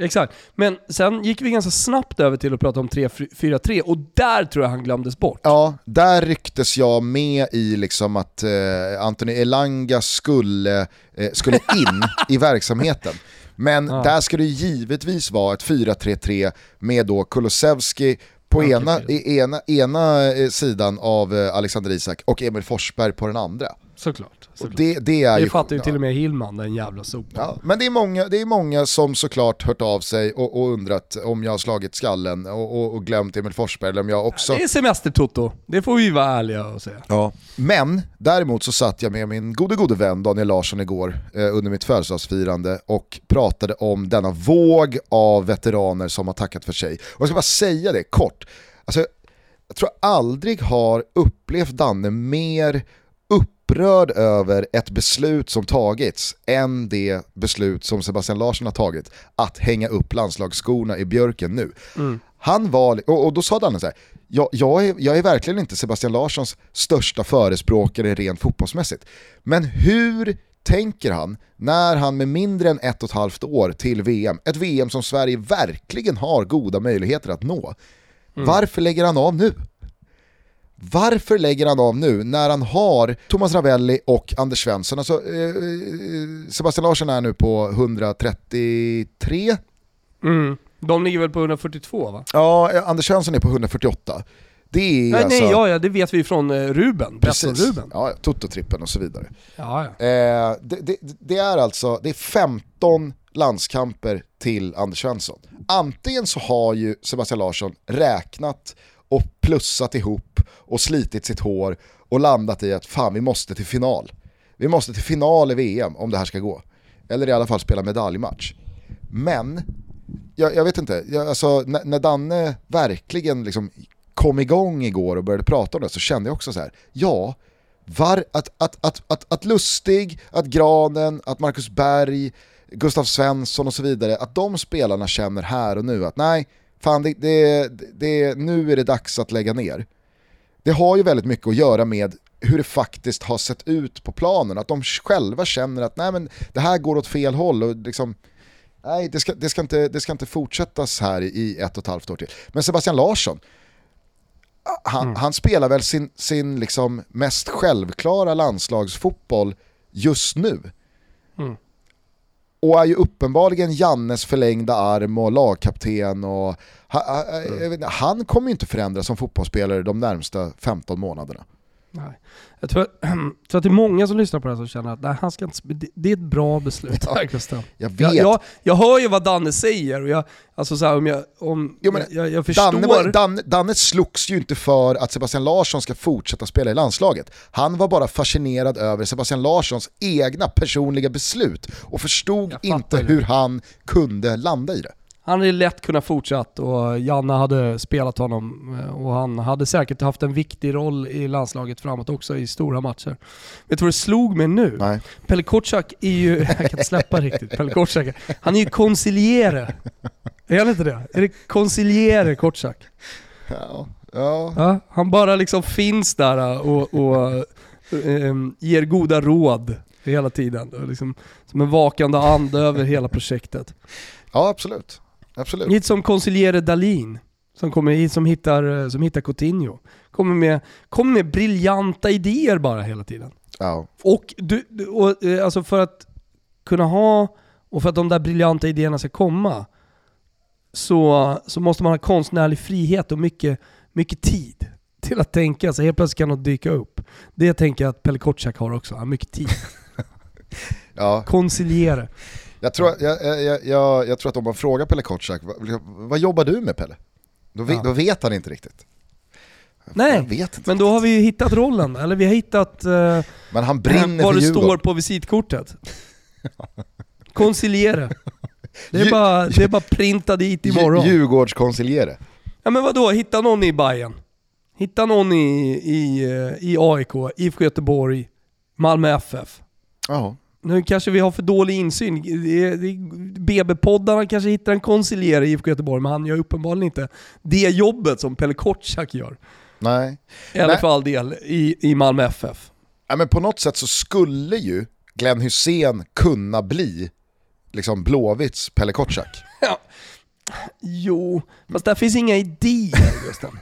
Exakt. Men sen gick vi ganska snabbt över till att prata om 3-4-3 och där tror jag han glömdes bort. Ja, där rycktes jag med i liksom att eh, Anthony Elanga skulle, eh, skulle in i verksamheten. Men Ja. där ska det givetvis vara ett 4-3-3 med då Kulusevski på ena, ena, ena eh, sidan av eh, Alexander Isak och Emil Forsberg på den andra. Såklart. Såklart. det, det är det ju... fattar ju ja. till och med Hillman, den jävla sopan. Ja, men det är, många, det är många som såklart hört av sig och, och undrat om jag har slagit skallen och, och, och glömt Emil Forsberg eller om jag också... Det är semester-Toto, det får vi vara ärliga och säga. Ja. Men däremot så satt jag med min gode gode vän Daniel Larsson igår eh, under mitt födelsedagsfirande och pratade om denna våg av veteraner som har tackat för sig. Och jag ska bara säga det kort. Alltså, jag tror jag aldrig har upplevt Danne mer upprörd över ett beslut som tagits än det beslut som Sebastian Larsson har tagit att hänga upp landslagsskorna i björken nu. Han var, och, och då sa Danne så här, jag, jag, är, jag är verkligen inte Sebastian Larssons största förespråkare rent fotbollsmässigt. Men hur tänker han när han med mindre än ett och ett halvt år till VM, ett VM som Sverige verkligen har goda möjligheter att nå, varför lägger han av nu? Varför lägger han av nu när han har Thomas Ravelli och Anders Svensson? Alltså, eh, eh, Sebastian Larsson är nu på 133 Mm. De ligger väl på 142 va? Ja, Anders Svensson är på 148. Det är Nej, alltså... nej, ja, ja, det vet vi från eh, Ruben. Precis. Precis, Ruben. ja, Toto-trippen och så vidare. Ja, ja. Eh, det, det, det är alltså det är 15 landskamper till Anders Svensson. Antingen så har ju Sebastian Larsson räknat och plussat ihop och slitit sitt hår och landat i att fan vi måste till final. Vi måste till final i VM om det här ska gå. Eller i alla fall spela medaljmatch. Men, jag, jag vet inte, jag, alltså, när, när Danne verkligen liksom kom igång igår och började prata om det så kände jag också så här, ja, var, att, att, att, att, att Lustig, att Granen, att Marcus Berg, Gustav Svensson och så vidare, att de spelarna känner här och nu att nej, fan det, det, det, nu är det dags att lägga ner. Det har ju väldigt mycket att göra med hur det faktiskt har sett ut på planen, att de själva känner att nej men det här går åt fel håll och liksom Nej, det ska, det, ska inte, det ska inte fortsättas här i ett och ett halvt år till. Men Sebastian Larsson, han, han spelar väl sin, sin liksom mest självklara landslagsfotboll just nu. Mm. Och är ju uppenbarligen Jannes förlängda arm och lagkapten. Och, han, jag vet inte, han kommer ju inte förändras som fotbollsspelare de närmsta 15 månaderna. Nej. Jag tror, tror att det är många som lyssnar på det här som känner att nej, han ska inte, det, det är ett bra beslut Ja. Jag vet. Jag, jag, jag hör ju vad Danne säger och jag, alltså så här, om jag, om, Jo, men jag, jag, jag förstår... Danne, var, Danne, Danne slogs ju inte för att Sebastian Larsson ska fortsätta spela i landslaget. Han var bara fascinerad över Sebastian Larssons egna personliga beslut och förstod inte det. hur han kunde landa i det. Han hade lätt kunnat fortsatt och Janne hade spelat honom eh, och han hade säkert haft en viktig roll i landslaget framåt också i stora matcher. Vet du vad det slog mig nu? Nej. Pelle Kotschack är ju, jag kan inte släppa riktigt, Pelle Kotschack, han är ju konsiliere. Är han inte det? Är det konsiliere Kotschack? Ja, ja. Ja, han bara liksom finns där och, och um, ger goda råd hela tiden. Liksom, som en vakande ande över hela projektet. ja absolut. Absolut. Lite som konsiliere Dalin som kommer hit som hittar, som hittar Coutinho. Kommer med, kommer med briljanta idéer bara hela tiden. Ja. Och, du, och eh, alltså för att kunna ha, och för att de där briljanta idéerna ska komma, så, så måste man ha konstnärlig frihet och mycket, mycket tid till att tänka. Så helt plötsligt kan något dyka upp. Det tänker jag att Pelle Kotschack har också, han har mycket tid. Ja. Konsiliere. Jag, tror, jag, jag, jag, jag tror att om man frågar Pelle Kotschack, vad, vad jobbar du med Pelle? Då, vet- Ja. då vet han inte riktigt. Nej, men då har vi ju hittat rollen, eller vi har hittat eh, Men han brinner vad det Djurgården. står på visitkortet. Konsiliere. Det är, bara, det är bara printa dit imorgon. Dju- Djurgårdskonsiliere. Ja men vadå, hitta någon i Bayern. Hitta någon i, i, eh, i AIK, IFK Göteborg, Malmö FF. Ja. Nu kanske vi har för dålig insyn. BB-poddarna kanske hittar en konsilier i IFK Göteborg, men han gör uppenbarligen inte det jobbet som Pelle Kotschack gör. Nej. Eller Nej. för all del i, i Malmö FF. Ja, men på något sätt så skulle ju Glenn Hussein kunna bli liksom Blåvitts Pelle Kotschack. Ja. Jo, fast där finns inga idéer Gusten.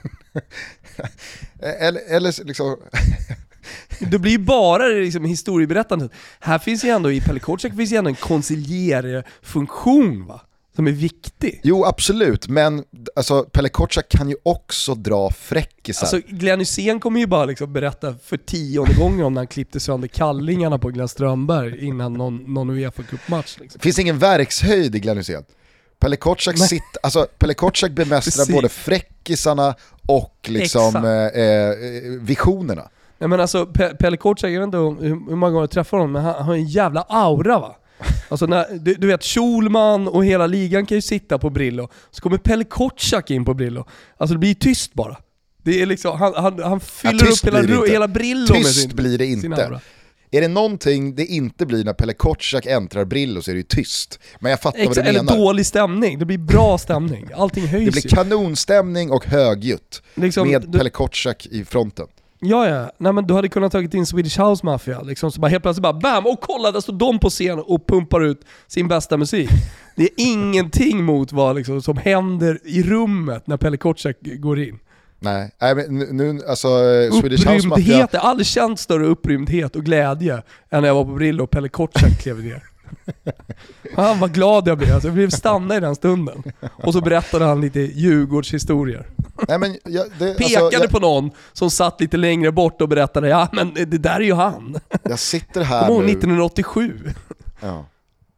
Eller, eller liksom, Det blir ju bara liksom historieberättandet. Här finns ju ändå, i Pelle Kotschack finns ju ändå en konsilierfunktion va? Som är viktig. jo absolut, men alltså, Pelle Kotschack kan ju också dra fräckisar. Alltså Glenn Hysén kommer ju bara liksom berätta för tionde gången om när han klippte sönder kallingarna på Glenn Strömberg innan någon, någon Uefa Cup-match. Liksom. Finns ingen verkshöjd i Glenn Hysén. Pelle sitt, alltså, Pelle bemästrar både fräckisarna och liksom, Exakt. eh, eh, visionerna. Nej men alltså Pe- Pelle Kotschack, jag vet inte hur, hur många gånger jag träffar honom, men han, har en jävla aura va? Alltså när, du, du vet Schulman och hela ligan kan ju sitta på Brillo, så kommer Pelle Kotschack in på Brillo. Alltså det blir ju tyst bara. Det är liksom, han, han, han fyller tyst upp hela, hela Brillo med Tyst sin, blir det inte. Är det någonting det inte blir när Pelle Kotschack äntrar Brillo så är det ju tyst. Men jag fattar vad Exakt, du eller menar. dålig stämning, det blir bra stämning. Allting höjs Det blir kanonstämning och högljutt Liksom, med du- Pelle Kotschack i fronten. Ja, ja. Nej, men du hade kunnat tagit in Swedish House Mafia, liksom, så bara helt plötsligt bara BAM! Och kolla, där står de på scen och pumpar ut sin bästa musik. Det är ingenting mot vad liksom, som händer i rummet när Pelle Kotschack går in. Nej, Nej men nu- nu, alltså eh, Swedish House Mafia, jag har aldrig känt större upprymdhet och glädje än när jag var på Brillo och Pelle Kotschack klev ner. Han vad glad jag blev, alltså, jag blev stanna i den stunden. Och så berättade han lite Djurgårdshistorier. nej men jag, det, Pekade alltså, jag, på någon som satt lite längre bort och berättade ja men det där är ju han. jag sitter här nu, 1987? ja.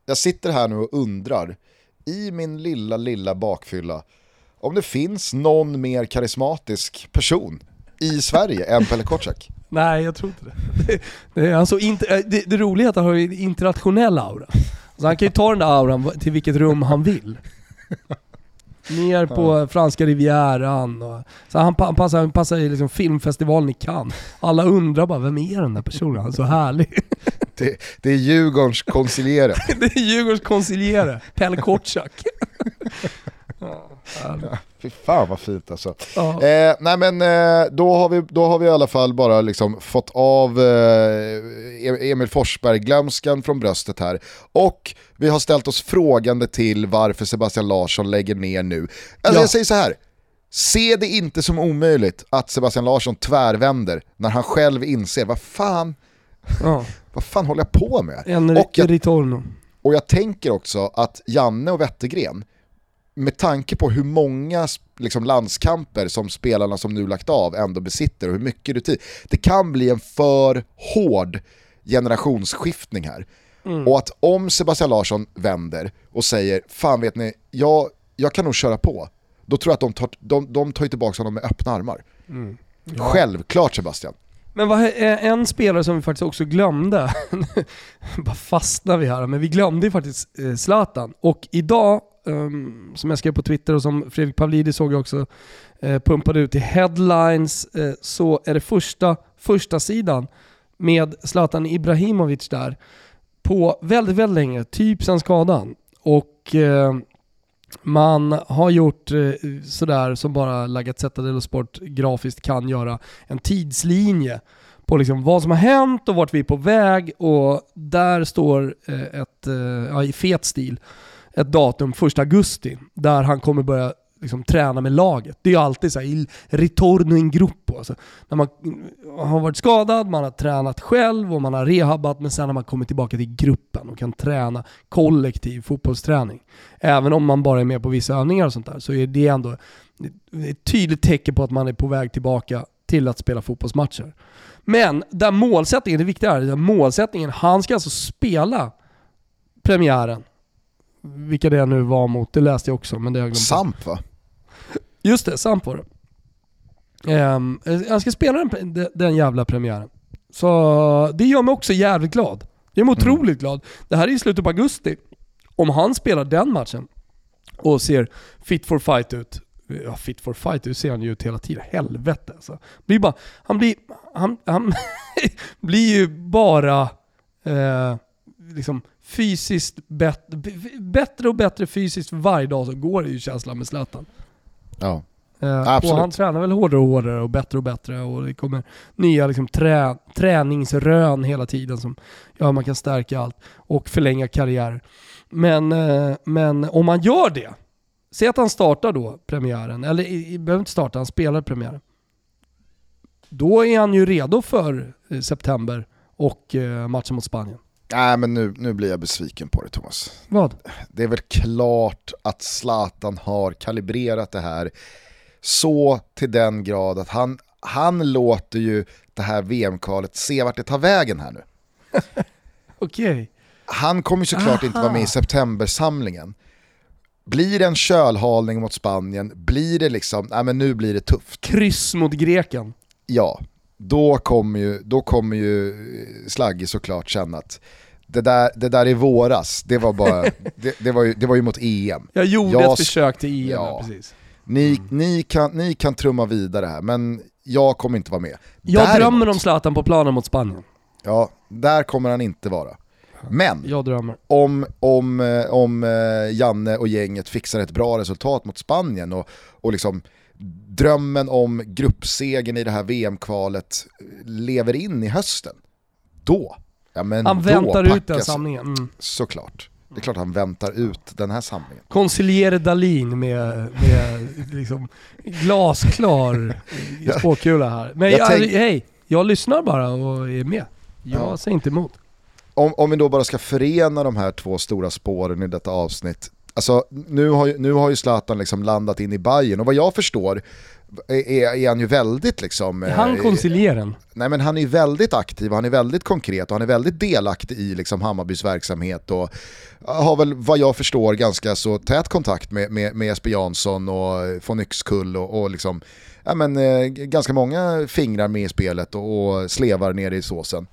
jag sitter här nu och undrar, i min lilla, lilla bakfylla, om det finns någon mer karismatisk person i Sverige än Pelle Kotschack. Nej, jag tror inte det. Det, alltså inte, eh, det, det roliga är att han har en internationell aura. Så han kan ju ta den där auran till vilket rum han vill. Ner på franska rivieran och, så han, han passar, han passar i liksom filmfestivalen i Cannes. Alla undrar bara, vem är den där personen? Han är så härlig. Det, det är Djurgårdens konsiliere. Det är Djurgårdens konsiliere, Pelle Kotschack. Ja. Fy fan vad fint alltså. Ja. Eh, nej men eh, då, har vi, då har vi i alla fall bara liksom fått av eh, Emil Forsberg-glömskan från bröstet här. Och vi har ställt oss frågande till varför Sebastian Larsson lägger ner nu. Alltså Ja. jag säger så här. Se det inte som omöjligt att Sebastian Larsson tvärvänder när han själv inser vad fan, Ja. vad fan håller jag på med? Och jag, och jag tänker också att Janne och Wettergren, med tanke på hur många liksom, landskamper som spelarna som nu lagt av ändå besitter och hur mycket rutin, det kan bli en för hård generationsskiftning här. Och att om Sebastian Larsson vänder och säger fan vet ni, jag, jag kan nog köra på, då tror jag att de tar, de, de tar ju tillbaka honom med öppna armar. Självklart Sebastian. Men vad, en spelare som vi faktiskt också glömde, bara fastnar vi här, men vi glömde ju faktiskt eh, Zlatan. Och idag, um, som jag skrev på Twitter och som Fredrik Pavlidis såg jag också eh, pumpade ut i headlines, eh, så är det första, första sidan med Zlatan Ibrahimovic där på väldigt, väldigt länge, typ sen skadan. Och eh, man har gjort eh, sådär som bara Lagat Zetadel Sport grafiskt kan göra, en tidslinje på liksom vad som har hänt och vart vi är på väg och där står eh, ett, eh, ja, i fet stil ett datum, 1 augusti, där han kommer börja liksom träna med laget. Det är ju alltid så här, il ritorno in gruppo. Alltså, när man har varit skadad, man har tränat själv och man har rehabbat, men sen har man kommit tillbaka till gruppen och kan träna kollektiv fotbollsträning. Även om man bara är med på vissa övningar och sånt där, så är det ändå ett tydligt tecken på att man är på väg tillbaka till att spela fotbollsmatcher. Men där målsättningen, det viktiga är, där målsättningen, han ska alltså spela premiären vilka det nu var mot, det läste jag också men det har jag glömt. Samp va? Just det, Samp var det. Um, jag ska spela den, den jävla premiären. Så det gör mig också jävligt glad. Jag är mm. otroligt glad. Det här är i slutet på augusti. Om han spelar den matchen och ser fit for fight ut. Ja, fit for fight ut ser han ju ut hela tiden. Helvete alltså. Blir bara, han blir, han, han blir ju bara eh, liksom fysiskt bet, bättre och bättre fysiskt varje dag så går det ju känslan med Zlatan. Ja. Uh, Absolut. Och han tränar väl hårdare och hårdare och bättre och bättre och det kommer nya liksom, trä, träningsrön hela tiden som gör att man kan stärka allt och förlänga karriär. Men, uh, men om man gör det, säg att han startar då premiären, eller i, behöver inte starta, han spelar premiären. Då är han ju redo för eh, september och uh, matchen mot Spanien. Nej men nu, nu blir jag besviken på det Thomas. Vad? Det är väl klart att Zlatan har kalibrerat det här så till den grad att han, han låter ju det här VM-kvalet se vart det tar vägen här nu. Okej. Okay. Han kommer såklart Aha. inte vara med i septembersamlingen. Blir det en kölhalning mot Spanien, blir det liksom, nej men nu blir det tufft. Kryss mot greken. Ja, då kommer ju, då kommer ju Slagge såklart känna att det där, det där i våras, det var, bara, det, det, var ju, det var ju mot EM. Jag gjorde jag, ett försök till EM, ja, precis. Ni, mm. ni, kan, ni kan trumma vidare här, men jag kommer inte vara med. Jag Däremot, drömmer om Zlatan på planen mot Spanien. Ja, där kommer han inte vara. Men om, om, eh, om eh, Janne och gänget fixar ett bra resultat mot Spanien och, och liksom drömmen om gruppsegen i det här VM-kvalet lever in i hösten, då, ja men Han väntar ut den samlingen. Mm. Såklart. Det är klart han väntar ut den här samlingen. Conciliere Dalin med, med liksom glasklar spåkula här. Men jag, jag tänk... hej, jag lyssnar bara och är med. Jag ja. säger inte emot. Om, om vi då bara ska förena de här två stora spåren i detta avsnitt Alltså, nu har, ju, nu har ju Zlatan liksom landat in i Bayern och vad jag förstår är, är han ju väldigt liksom... Är han koncilieren? Nej men han är väldigt aktiv, han är väldigt konkret och han är väldigt delaktig i liksom Hammarbys verksamhet och har väl vad jag förstår ganska så tät kontakt med, med, med Jesper Jansson och von Yxkull och, och liksom, ja men eh, ganska många fingrar med i spelet och, och slevar ner i såsen.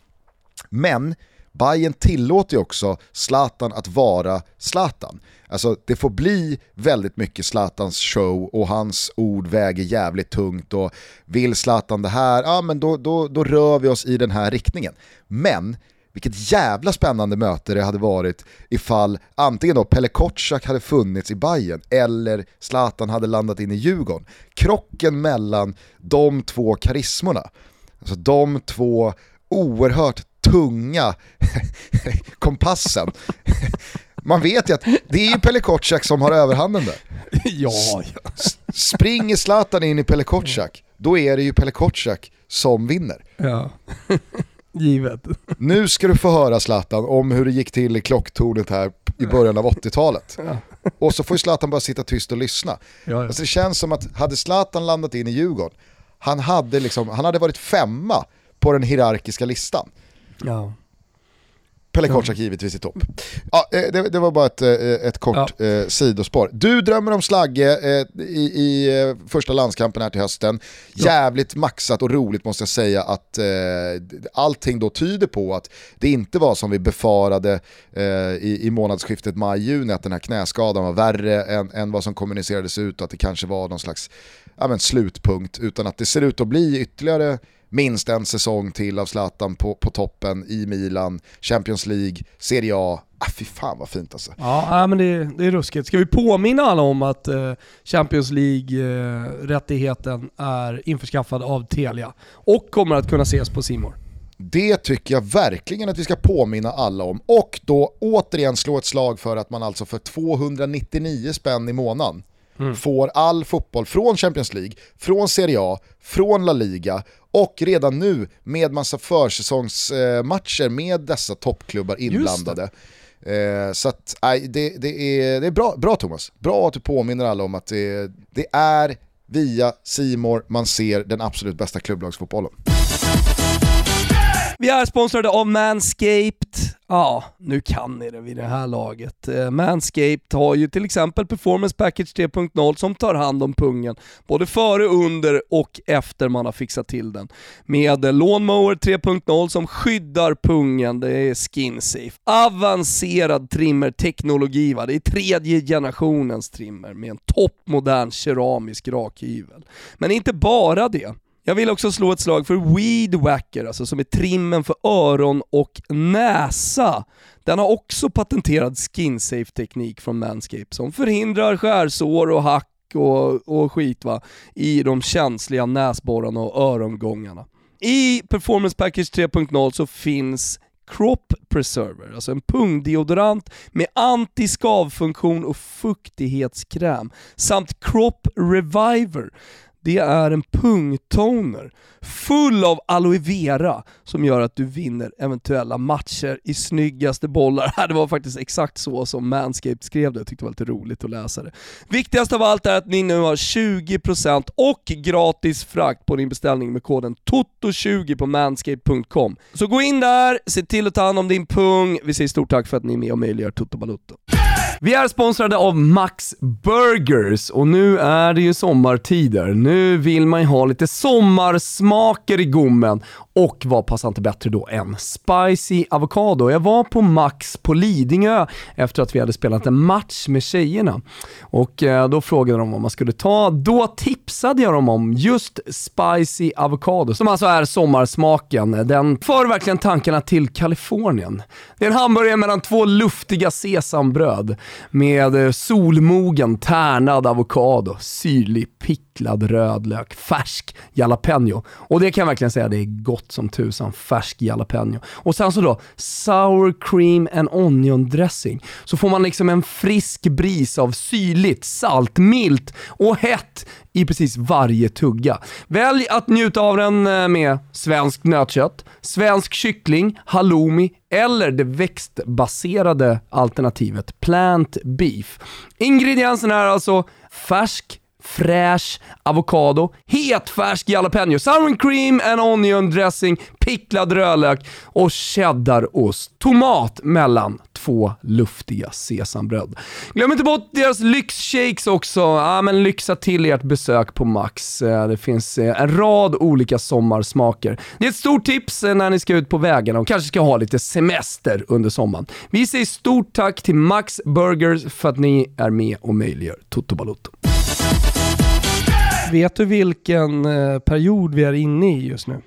Men Bayern tillåter ju också Zlatan att vara Zlatan. Alltså det får bli väldigt mycket Zlatans show och hans ord väger jävligt tungt och vill Zlatan det här, ja men då, då, då rör vi oss i den här riktningen. Men vilket jävla spännande möte det hade varit ifall antingen då Pelle Kotschack hade funnits i Bayern eller Zlatan hade landat in i Djurgården. Krocken mellan de två karismorna, alltså de två oerhört tunga kompassen. Man vet ju att det är ju Pelle Kotschack som har överhanden där. ja, ja. Springer Zlatan in i Pelle Kotschack, då är det ju Pelle Kotschack som vinner. Ja, givet. Nu ska du få höra Zlatan om hur det gick till i klocktornet här i början av 80-talet. Ja. Och så får ju Zlatan bara sitta tyst och lyssna. Ja. Alltså det känns som att hade Zlatan landat in i Djurgården, han hade, liksom, han hade varit femma på den hierarkiska listan. Ja. Pelle Kotschack givetvis i topp. Ja, eh, det, det, var bara ett, eh, ett kort ja. eh, sidospår. Du drömmer om Slagge i, i första landskampen här till hösten. Jävligt maxat och roligt måste jag säga att allting då tyder på att det inte var som vi befarade i, i månadsskiftet maj-juni, att den här knäskadan var värre än, än vad som kommunicerades ut och att det kanske var någon slags ja, men, slutpunkt, utan att det ser ut att bli ytterligare minst en säsong till av Zlatan på, på toppen i Milan, Champions League, Serie A. Ah, fy fan vad fint alltså. Ja, men det, det är ruskigt. Ska vi påminna alla om att eh, Champions League-rättigheten eh, är införskaffad av Telia och kommer att kunna ses på Simor. Det tycker jag verkligen att vi ska påminna alla om. Och då återigen slå ett slag för att man alltså för 299 spänn i månaden mm. får all fotboll från Champions League, från Serie A, från La Liga och redan nu med massa försäsongsmatcher med dessa toppklubbar inblandade. Eh, så att, nej, det, det, är, det är bra, bra Thomas, bra att du påminner alla om att det, det är via Simor man ser den absolut bästa klubblagsfotbollen. Vi är sponsrade av Manscaped. Ja, nu kan ni det vid det här laget. Eh, Manscaped har ju till exempel Performance Package 3.0 som tar hand om pungen, både före, under och efter man har fixat till den. Med Lawnmower 3.0 som skyddar pungen, det är skin safe. Avancerad trimmerteknologi, va? det är tredje generationens trimmer med en toppmodern keramisk rakhyvel. Men inte bara det. Jag vill också slå ett slag för Weed Wacker, alltså som är trimmen för öron och näsa. Den har också patenterad skin-safe teknik från Manscaped som förhindrar skärsår och hack och, och skit va, i de känsliga näsborrarna och örongångarna. I Performance Package 3.0 så finns Crop Preserver, alltså en pungdeodorant med antiskavfunktion och fuktighetskräm, samt Crop Reviver det är en pungtoner full av aloe vera som gör att du vinner eventuella matcher i snyggaste bollar. Det var faktiskt exakt så som Manscaped skrev det, jag tyckte det var lite roligt att läsa det. Viktigast av allt är att ni nu har 20% och gratis frakt på din beställning med koden TOTO20 på manscaped.com. Så gå in där, se till att ta hand om din pung. Vi säger stort tack för att ni är med och möjliggör Toto Balutto. Vi är sponsrade av Max Burgers och nu är det ju sommartider. Nu vill man ju ha lite sommarsmaker i gommen och vad passar inte bättre då än spicy avokado? Jag var på Max på Lidingö efter att vi hade spelat en match med tjejerna och eh, då frågade de vad man skulle ta. Då tipsade jag dem om just spicy avokado som alltså är sommarsmaken. Den för verkligen tankarna till Kalifornien. Det är en hamburgare mellan två luftiga sesambröd med eh, solmogen tärnad avokado, syrlig picklad rödlök, färsk jalapeno. Och det kan jag verkligen säga, det är gott som tusan, färsk jalapeno. Och sen så då, sour cream and onion dressing. Så får man liksom en frisk bris av syrligt, salt, milt och hett i precis varje tugga. Välj att njuta av den eh, med svenskt nötkött, svensk kyckling, halloumi eller det växtbaserade alternativet plant beef. Ingredienserna är alltså färsk fräsch avokado, hetfärsk jalapeno, sour cream and onion dressing, picklad rödlök och cheddarost. Tomat mellan två luftiga sesambröd. Glöm inte bort deras lyxshakes också. Ja, men lyxa till ert besök på Max. Eh, det finns eh, en rad olika sommarsmaker. Det är ett stort tips eh, när ni ska ut på vägarna och kanske ska ha lite semester under sommaren. Vi säger stort tack till Max Burgers för att ni är med och möjliggör Toto Balotto. Vet du vilken period vi är inne i just nu?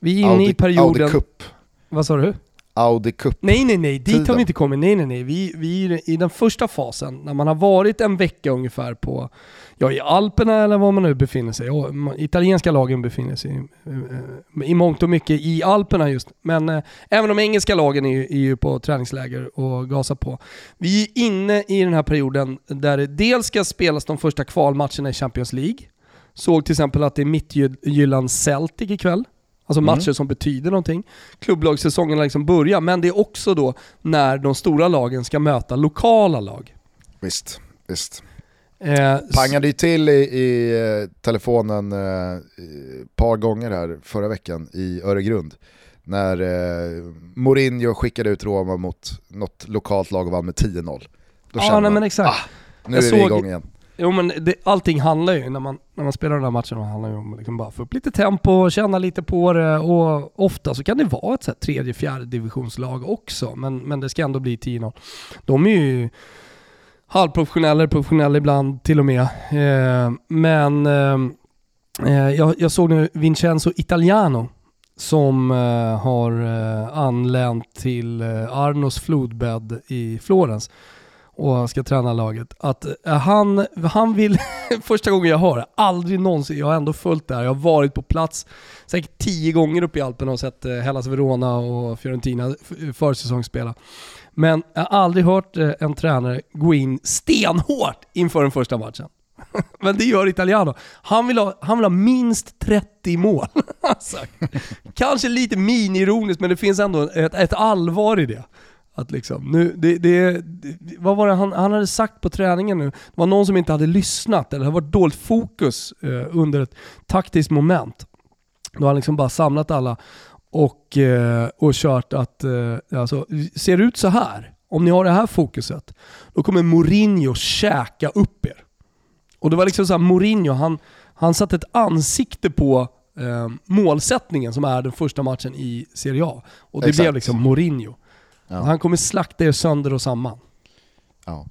Vi är inne Audi, i perioden... Audi Cup. Vad sa du? Audi Cup Nej nej nej, dit har vi inte kommit. Nej nej nej. Vi, vi är i den första fasen, när man har varit en vecka ungefär på, ja i Alperna eller var man nu befinner sig. Ja, italienska lagen befinner sig i, i mångt och mycket i Alperna just. Men eh, även de engelska lagen är ju, är ju på träningsläger och gasar på. Vi är inne i den här perioden där det dels ska spelas de första kvalmatcherna i Champions League. Såg till exempel att det är Mittjylland Celtic ikväll. Alltså matcher mm. som betyder någonting. Klubblagssäsongen har liksom börjat, men det är också då när de stora lagen ska möta lokala lag. Visst, visst. Eh, Pangade ju till i, i eh, telefonen ett eh, par gånger här förra veckan i Öregrund när eh, Mourinho skickade ut Roma mot något lokalt lag och vann med 10-0. Då Ja, kände nej, men exakt. ah, nu Jag är vi igång igen. Jo men det, allting handlar ju, när man, när man spelar den här matchen, handlar ju om att liksom bara få upp lite tempo, känna lite på det och ofta så kan det vara ett så här tredje, fjärde divisionslag också, men, men det ska ändå bli 10-0. De är ju halvprofessionella, eller professionella ibland till och med. Eh, men eh, eh, jag, jag såg nu Vincenzo Italiano som eh, har eh, anlänt till eh, Arnos flodbädd i Florens och ska träna laget. Att eh, han, han vill, första gången jag hör det, aldrig någonsin, jag har ändå följt det här, jag har varit på plats säkert tio gånger uppe i Alperna och sett eh, Hellas Verona och Fiorentina försäsongsspela. försäsongsspela. Men jag har aldrig hört eh, en tränare gå in stenhårt inför den första matchen. Men det gör Italiano. Han vill ha, han vill ha minst 30 mål. Alltså, kanske lite mini-ironiskt, men det finns ändå ett, ett allvar i det. Att liksom, nu, det, det, det, vad var det han, han hade sagt på träningen nu? Det var någon som inte hade lyssnat eller det hade varit dåligt fokus eh, under ett taktiskt moment. Då har han liksom bara samlat alla och, eh, och kört att, eh, alltså, ser det ut så här, om ni har det här fokuset, då kommer Mourinho käka upp er. Och det var liksom så här, Mourinho, han, han satte ett ansikte på eh, målsättningen som är den första matchen i Serie A. Och det Exakt. blev liksom Mourinho. Ja. Han kommer slakta er sönder och samman. Ja.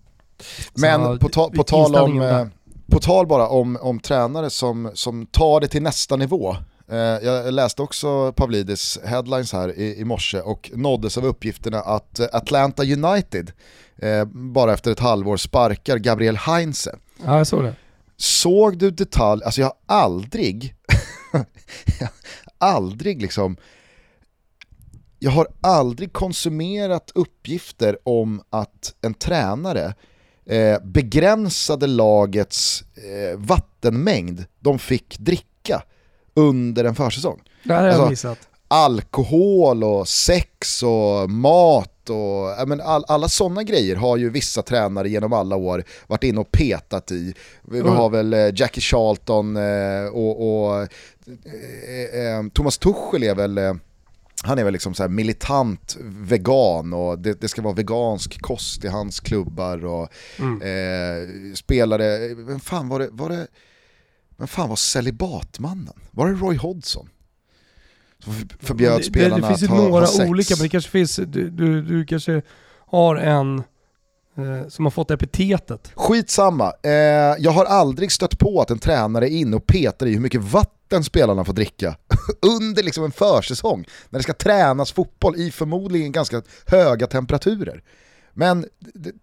Men Så, på, ta, på, tal om, eh, på tal bara om, om tränare som, som tar det till nästa nivå. Eh, jag läste också Pavlidis headlines här i, i morse och nåddes av uppgifterna att eh, Atlanta United eh, bara efter ett halvår sparkar Gabriel Heinze. Ja, jag såg det. Såg du detalj, alltså jag har aldrig, aldrig liksom, jag har aldrig konsumerat uppgifter om att en tränare eh, begränsade lagets eh, vattenmängd de fick dricka under en försäsong. Det här har jag Alltså, missat. Alkohol och sex och mat och men all, alla sådana grejer har ju vissa tränare genom alla år varit inne och petat i. Vi Mm. har väl eh, Jackie Charlton eh, och, och eh, Thomas Tuchel är väl han är väl liksom så här militant vegan och det, det ska vara vegansk kost i hans klubbar och Mm. eh, spelare, vem fan var det, var det, vem fan var celibatmannen? Var det Roy Hodgson? Som för- förbjöd det, det, spelarna det finns att ha, några ha sex. olika, men det kanske finns, du, du, du kanske har en eh, som har fått epitetet. Skitsamma, eh, jag har aldrig stött på att en tränare är inne och petar i hur mycket vatten spelarna får dricka under liksom en försäsong när det ska tränas fotboll i förmodligen ganska höga temperaturer. Men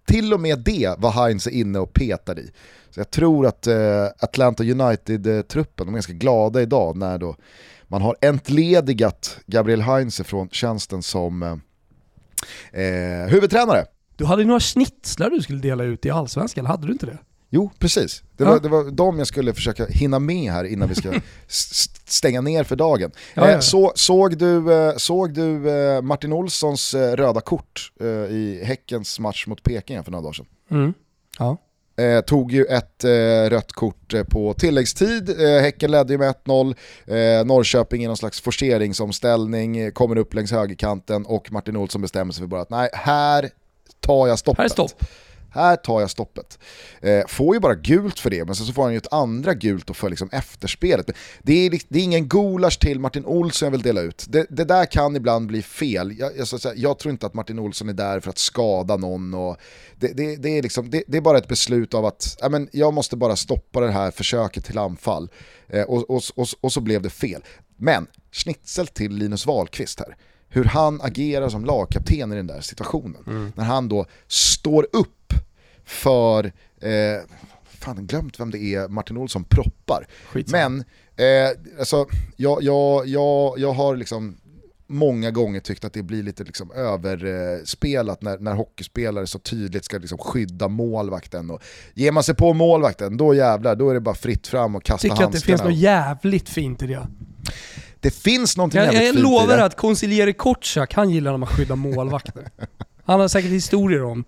till och med det var Heinz inne och petade i. Så jag tror att eh, Atlanta United-truppen, de är ganska glada idag när då man har entledigat Gabriel Heinze från tjänsten som eh, eh huvudtränare. Du hade några schnitzlar du skulle dela ut i Allsvenskan, hade du inte det? Jo, precis. Det, Ja. var, det var de jag skulle försöka hinna med här innan vi ska stänga ner för dagen. Ja, ja. Eh, så, såg du, eh, såg du eh, Martin Olssons röda kort i Häckens match mot Peking för några dagar sedan? Mm. Ja. Eh, tog ju ett eh, rött kort eh, på tilläggstid, eh, Häcken ledde ju med 1-0, eh, Norrköping i någon slags forceringsomställning, kommer upp längs högerkanten och Martin Olsson bestämmer sig för bara att nej, här tar jag stoppet. Här är stopp. Här tar jag stoppet. Eh, får ju bara gult för det, men sen så får han ju ett andra gult och för liksom efterspelet. Det är, det är ingen gulasch till Martin Olsson jag vill dela ut. Det, det där kan ibland bli fel. Jag, jag, säga, jag tror inte att Martin Olsson är där för att skada någon. Och det, det, är liksom, det, är bara ett beslut av att ja, men jag måste bara stoppa det här försöket till anfall. Eh, och, och, och, och så blev det fel. Men schnitzel till Linus Wahlqvist här. Hur han agerar som lagkapten i den där situationen. När han då står upp för, eh, fan glömt vem det är Martin Olsson proppar. Skitsamma. Men, eh, alltså, jag, jag, jag, jag har liksom många gånger tyckt att det blir lite liksom överspelat när, när hockeyspelare så tydligt ska liksom skydda målvakten. Och ger man sig på målvakten, då jävlar, då är det bara fritt fram och kasta Tycker att det handskarna. finns något jävligt fint i det. det finns någonting Jag, jävligt jag fint i lovar det. att konsigliere Kotschack, han gillar när man skyddar målvakter. Han har säkert historier om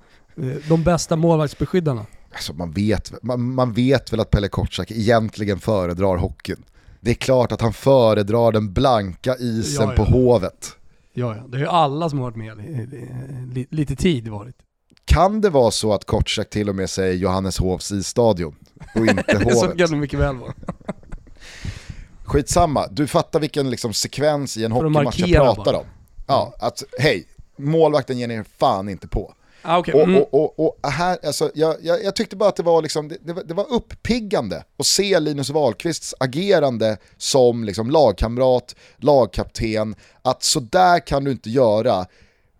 de bästa målvaktsbeskyddarna. Alltså man, vet, man, man vet väl att Pelle Kotschack egentligen föredrar hockeyn. Det är klart att han föredrar den blanka isen Ja, ja. på Hovet. Ja, ja. Det har ju alla som har varit med lite tid varit. Kan det vara så att Kortsak till och med säger Johanneshovs isstadion och inte Så Hovet? kan det mycket väl vara. Skitsamma, du fattar vilken liksom sekvens i en hockeymatch jag pratar bara. om. Ja, att hej, målvakten ger ner fan inte på. Ah, okay. Och, mm. och, och, och här, alltså, jag, jag, jag tyckte bara att det var, liksom, det, det, var, det var uppiggande att se Linus Wahlqvists agerande som liksom, lagkamrat, lagkapten, att så där kan du inte göra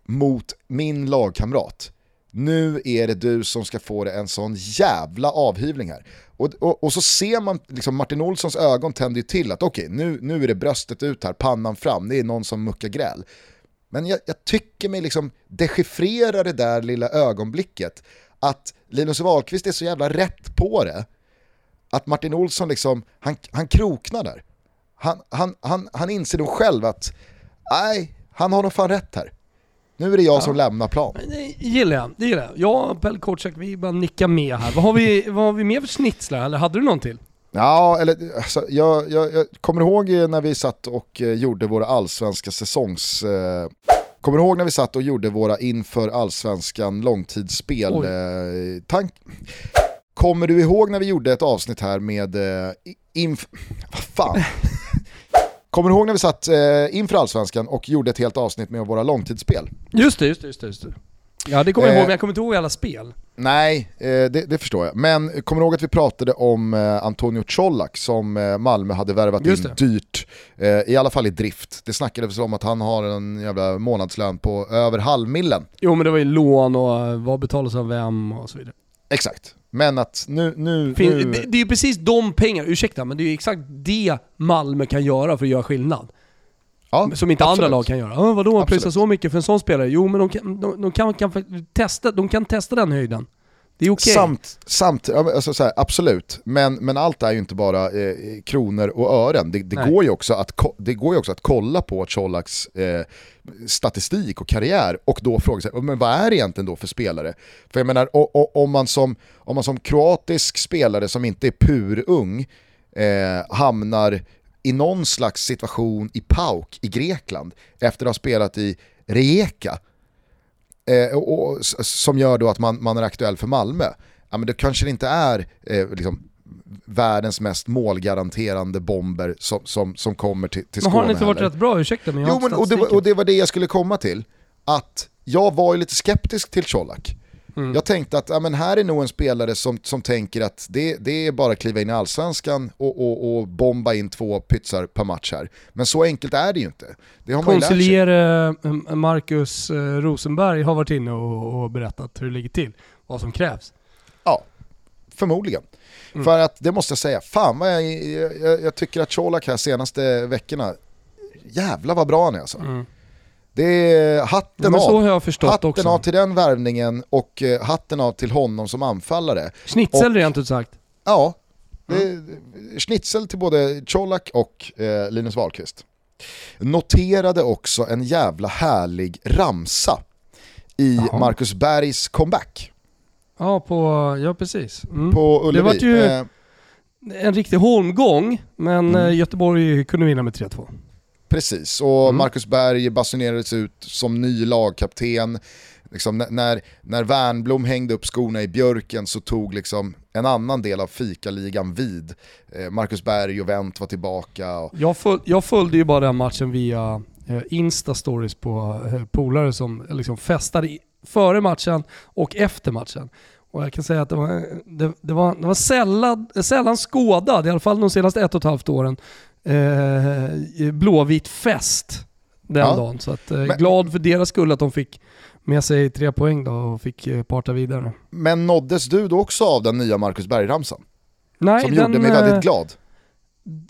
mot min lagkamrat. Nu är det du som ska få det en sån jävla avhyvling här. Och, och, och så ser man, liksom Martin Olssons ögon tänder ju till att okej, nu, nu är det bröstet ut här, pannan fram, det är någon som muckar gräl. Men jag, jag tycker mig liksom dechiffrera det där lilla ögonblicket att Linus Wahlqvist är så jävla rätt på det att Martin Olsson liksom, han, han kroknar där. Han, han, han, han inser nog själv att nej, han har nog fan rätt här. Nu är det jag som lämnar plan. Det gillar jag. Det gillar jag. Jag och Pelle Kortsak, vi bara nickar med här. Vad har vi, vad har vi mer för snitslar? Eller hade du någon till? Ja, eller alltså, jag, jag, jag kommer ihåg eh, när vi satt och eh, gjorde våra allsvenska säsongs... Eh, kommer ihåg när vi satt och gjorde våra inför allsvenskan långtidsspel? Eh, tank... Kommer du ihåg när vi gjorde ett avsnitt här med eh, inf... Vad fan? Kommer du ihåg när vi satt eh, inför allsvenskan och gjorde ett helt avsnitt med våra långtidsspel? Just det, just det, just det. Just det. Ja det kommer jag Eh. ihåg, men jag kommer inte ihåg alla spel. Nej, eh, det, det förstår jag. Men kommer du ihåg att vi pratade om eh, Antonio Colak som eh, Malmö hade värvat in dyrt, eh, i alla fall i drift. Det snackades om att han har en jävla månadslön på över halvmillen. Jo men det var ju lån och eh, vad betalas av vem och så vidare. Exakt. Men att nu... nu, Fin, nu det, det är ju precis de pengar, ursäkta, men det är ju exakt det Malmö kan göra för att göra skillnad. Ja, Som inte absolut. andra lag kan göra. Ah, vadå, Absolut. pröjsa så mycket för en sån spelare? Jo men de kan, de, de kan, kan testa, de kan testa den höjden. Det är okej. Samt, samt men alltså så här, absolut, men, men allt är ju inte bara eh, kronor och ören. Det, det, går ju också att, det går ju också att kolla på Colaks eh, statistik och karriär och då fråga sig, men vad är det egentligen då för spelare? För jag menar, o, o, om, man som, om man som kroatisk spelare som inte är purung eh, hamnar i någon slags situation i PAOK i Grekland efter att ha spelat i Rijeka, eh, och, och, som gör då att man, man är aktuell för Malmö, ja, men det kanske det inte är eh, liksom, världens mest målgaranterande bomber som, som, som kommer till, till Men Skåne har den inte varit heller. rätt bra? Ursäkta men jag Jo, men, och, det och det var det jag skulle komma till. Att jag var ju lite skeptisk till Colak. Mm. Jag tänkte att ja, men här är nog en spelare som, som tänker att det, det är bara att kliva in i allsvenskan och, och, och bomba in två pytsar per match här. Men så enkelt är det ju inte. Det har man ju lärt sig. Konsilier eh, Marcus eh, Rosenberg har varit inne och, och berättat hur det ligger till. Vad som krävs. Ja, förmodligen. Mm. För att det måste jag säga, fan vad jag, jag, jag tycker att Colak här senaste veckorna, jävlar vad bra han är alltså. Mm. Det är hatten Ja, av. Hatten också. av till den värvningen och eh, hatten av till honom som anfallare. Schnitzel och- rent ut sagt. Ja, det, Mm. schnitzel till både Colak och eh, Linus Wahlqvist. Noterade också en jävla härlig ramsa i Jaha. Marcus Bergs comeback Ja, på, ja precis. Mm. på Ullevi. vart ju- Eh, En riktig holmgång, men Mm. eh, Göteborg kunde vinna med 3-2. Precis, och Mm. Marcus Berg basunerades ut som ny lagkapten. Liksom, när, när Wernbloom hängde upp skorna i björken så tog liksom en annan del av fikaligan vid. Eh, Marcus Berg och Wendt var tillbaka. Och, Jag, föl, jag följde ju bara den matchen via eh, Insta-stories på eh, polare som eh, liksom festade före matchen och efter matchen. Och jag kan säga att det var, det, det var, det var sällan, sällan skådad, i alla fall de senaste ett och ett halvt åren, eh, blåvit fest den Ja. dagen. Så att, eh, Men- glad för deras skull att de fick med sig tre poäng då och fick eh, parta vidare. men nåddes du då också av den nya Marcus Berg-ramsan? Nej, Som den, gjorde mig eh, väldigt glad.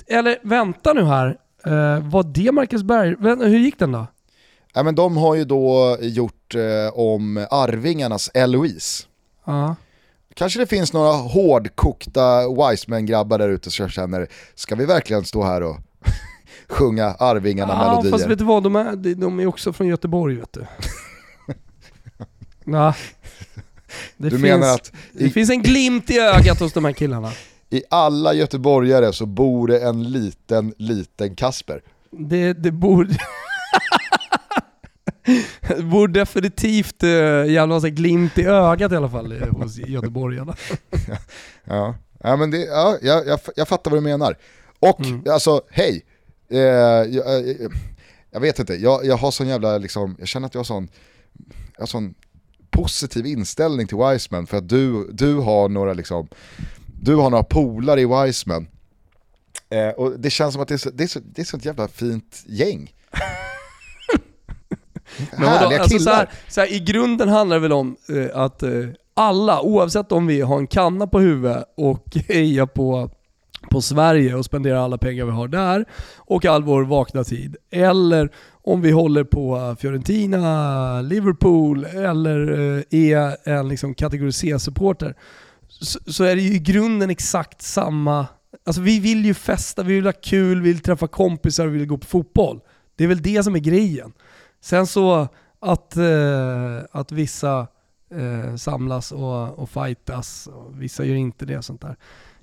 Eller vänta nu här, eh, var det Marcus Berg? Hur gick den då? Ja, men de har ju då gjort eh, om Arvingarnas Eloise. Ja. Kanske det finns några hårdkokta Wiseman-grabbar där ute som känner, ska vi verkligen stå här och sjunga Arvingarna Ja, fast vet du vad, de är, de- är också från Göteborg vet du. ja. Det Du finns, menar att det i, finns en glimt i ögat hos de här killarna. i alla göteborgare så bor det en liten, liten Kasper? Det, det borde... Vore definitivt uh, jävla massa glimt i ögat i alla fall eh, hos göteborgarna. ja. ja, men det, ja jag, jag, jag fattar vad du menar. Och mm. alltså, hej. Eh, jag, jag, jag, vet inte, jag, jag har sån jävla, liksom, jag känner att jag har sån, jag har sån positiv inställning till Wiseman för att du, du har några liksom, du har några polare i Wiseman. Eh, och det känns som att det är, så, det, är så, det är så ett jävla fint gäng. Härliga alltså, killar. Så här, så här, I grunden handlar det väl om eh, att eh, alla, oavsett om vi har en kanna på huvudet och hejar på på Sverige och spenderar alla pengar vi har där och all vår vakna tid. Eller om vi håller på Fiorentina, Liverpool eller eh, är en liksom kategori C-supporter så, så, är det ju i grunden exakt samma. Alltså vi vill ju festa, vi vill ha kul, vi vill träffa kompisar, vi vill gå på fotboll. Det är väl det som är grejen. Sen så att, eh, att vissa eh, samlas och, och fightas, och vissa gör inte det och sånt där.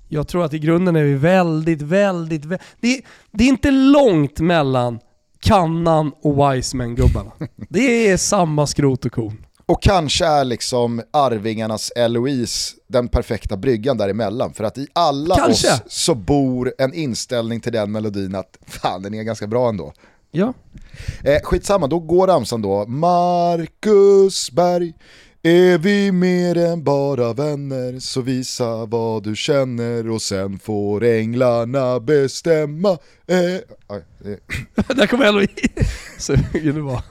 Jag tror att i grunden är vi väldigt, väldigt, väldigt det, det är inte långt mellan Kannan och Wiseman-gubbarna. Det är samma skrot och korn. Och kanske är liksom Arvingarnas Eloise den perfekta bryggan däremellan. För att i alla kanske. oss så bor en inställning till den melodin att fan den är ganska bra ändå. Ja. Eh, skitsamma, då går ramsan då. Marcus Berg, är vi mer än bara vänner så visa vad du känner och sen får änglarna bestämma. Eh, aj, det... Där kommer Eloise. Sugen du var.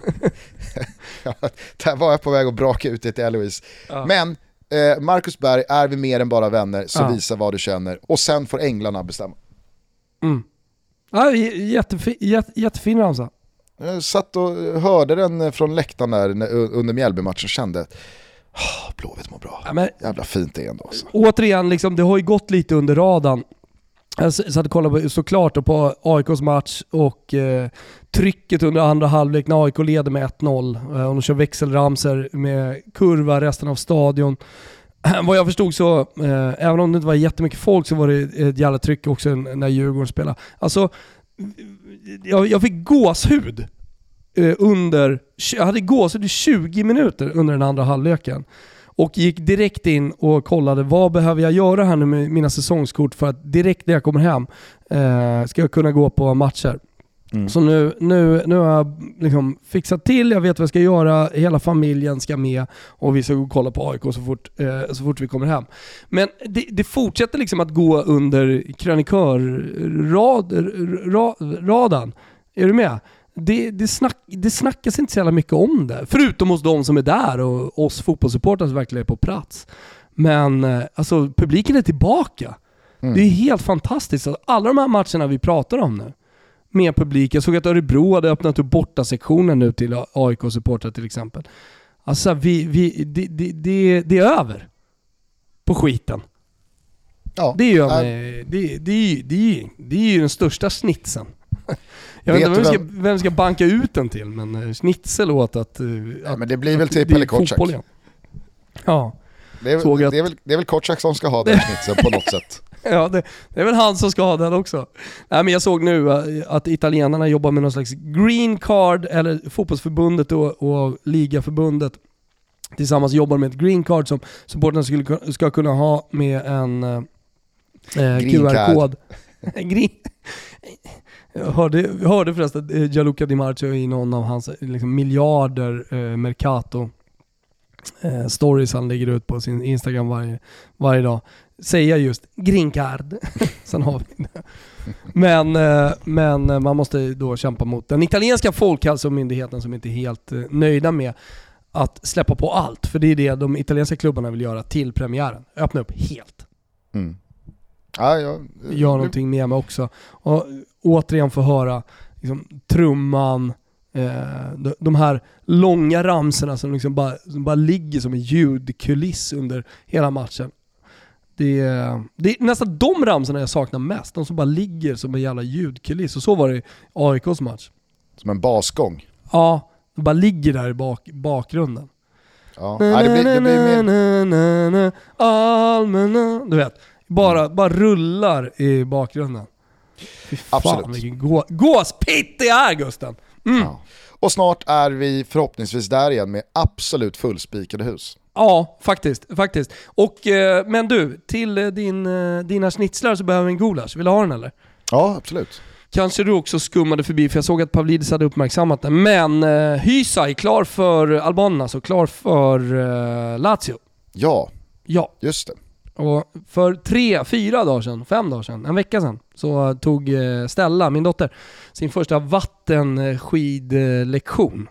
där var jag på väg att braka ut det till Eloise. Ja. Men eh, Marcus Berg, är vi mer än bara vänner så ja. visa vad du känner och sen får änglarna bestämma. Mm. Ja, jättefin, jätte, jättefin ramsa. Jag satt och hörde den från läktaren där under Mjällby-matchen och kände oh, Blåvitt mår bra. Ja, men, Jävla fint det är ändå. Alltså. Återigen, liksom, det har ju gått lite under radarn. Jag satt och kollade på, såklart på AIKs match och eh, trycket under andra halvlek när AIK leder med 1-0 eh, och de kör växelramser med kurva resten av stadion. Vad jag förstod så, eh, även om det inte var jättemycket folk så var det ett jävla tryck också när Djurgården spelade. Alltså, jag, jag fick gåshud eh, under, jag hade gåshud i 20 minuter under den andra halvleken. Och gick direkt in och kollade vad behöver jag göra här nu med mina säsongskort för att direkt när jag kommer hem eh, ska jag kunna gå på matcher. Mm. Så nu, nu, nu har jag liksom fixat till, jag vet vad jag ska göra, hela familjen ska med och vi ska gå och kolla på AIK så fort, eh, så fort vi kommer hem. Men det, det fortsätter liksom att gå under krönikörradan. Är du med? Det, det, snack, det snackas inte så jävla mycket om det. Förutom hos de som är där och oss fotbollssupportrar som verkligen är på plats. Men eh, alltså publiken är tillbaka. Mm. Det är helt fantastiskt. Alla de här matcherna vi pratar om nu med publik. Jag såg att Örebro hade öppnat upp bortasektionen nu till AIK-supportrar till exempel. Alltså vi, vi, det, det, det, det är över på skiten. Ja, det, gör mig, det, det, det, det är ju den största snitsen. Jag vet, inte vem ska, vem ska banka ut den till, men eh, snitsel åt att... Eh, ja, men det blir väl till Pelle Kotschack. Ja. Det är, att, det, är väl, det är väl Kotschack som ska ha den snitsen på något sätt. Ja, det, det, är väl han som ska ha den också. Nej, men jag såg nu eh, att italienarna jobbar med någon slags green card, eller fotbollsförbundet och, och ligaförbundet tillsammans jobbar med ett green card som supportrarna skulle, ska kunna ha med en eh, QR-kod. Jag hörde, jag hörde förresten eh, Gianluca Di Marcio i någon av hans liksom, miljarder eh, Mercato eh, stories han lägger ut på sin Instagram varje, varje dag säga just green card. Sen har vi det. Men, eh, men man måste då kämpa mot den italienska folkhälsomyndigheten som inte är helt eh, nöjda med att släppa på allt. För det är det de italienska klubbarna vill göra till premiären. Öppna upp helt. Mm. Ja, ja, Gör någonting med mig också. Och återigen få höra liksom, trumman, eh, de här långa ramserna som, liksom bara, som bara ligger som en ljudkuliss under hela matchen. Det är, det är nästan de ramsorna jag saknar mest. De som bara ligger som en jävla ljudkuliss. Och så var det i AIKs match. Som en basgång? Ja, de bara ligger där i bak, bakgrunden. Ja, det blir, det blir mer... Allmänna, du vet. Bara, bara rullar i bakgrunden. Fy fan Absolut. vilken gå, gåspitt det är Gusten! Mm. Ja. Och snart är vi förhoppningsvis där igen med absolut fullspikade hus. Ja, faktiskt. faktiskt. Och, eh, men du, till eh, din, eh, dina schnitzlar så behöver vi en gulasch. Vill du ha den eller? Ja, absolut. Kanske du också skummade förbi, för jag såg att Pavlidis hade uppmärksammat det. Men eh, Hysaj, klar för albanerna, alltså klar för eh, Lazio. Ja, Ja, just det. Och för tre, fyra dagar sedan, fem dagar sedan, en vecka sedan, så tog eh, Stella, min dotter, sin första vattenskidlektion.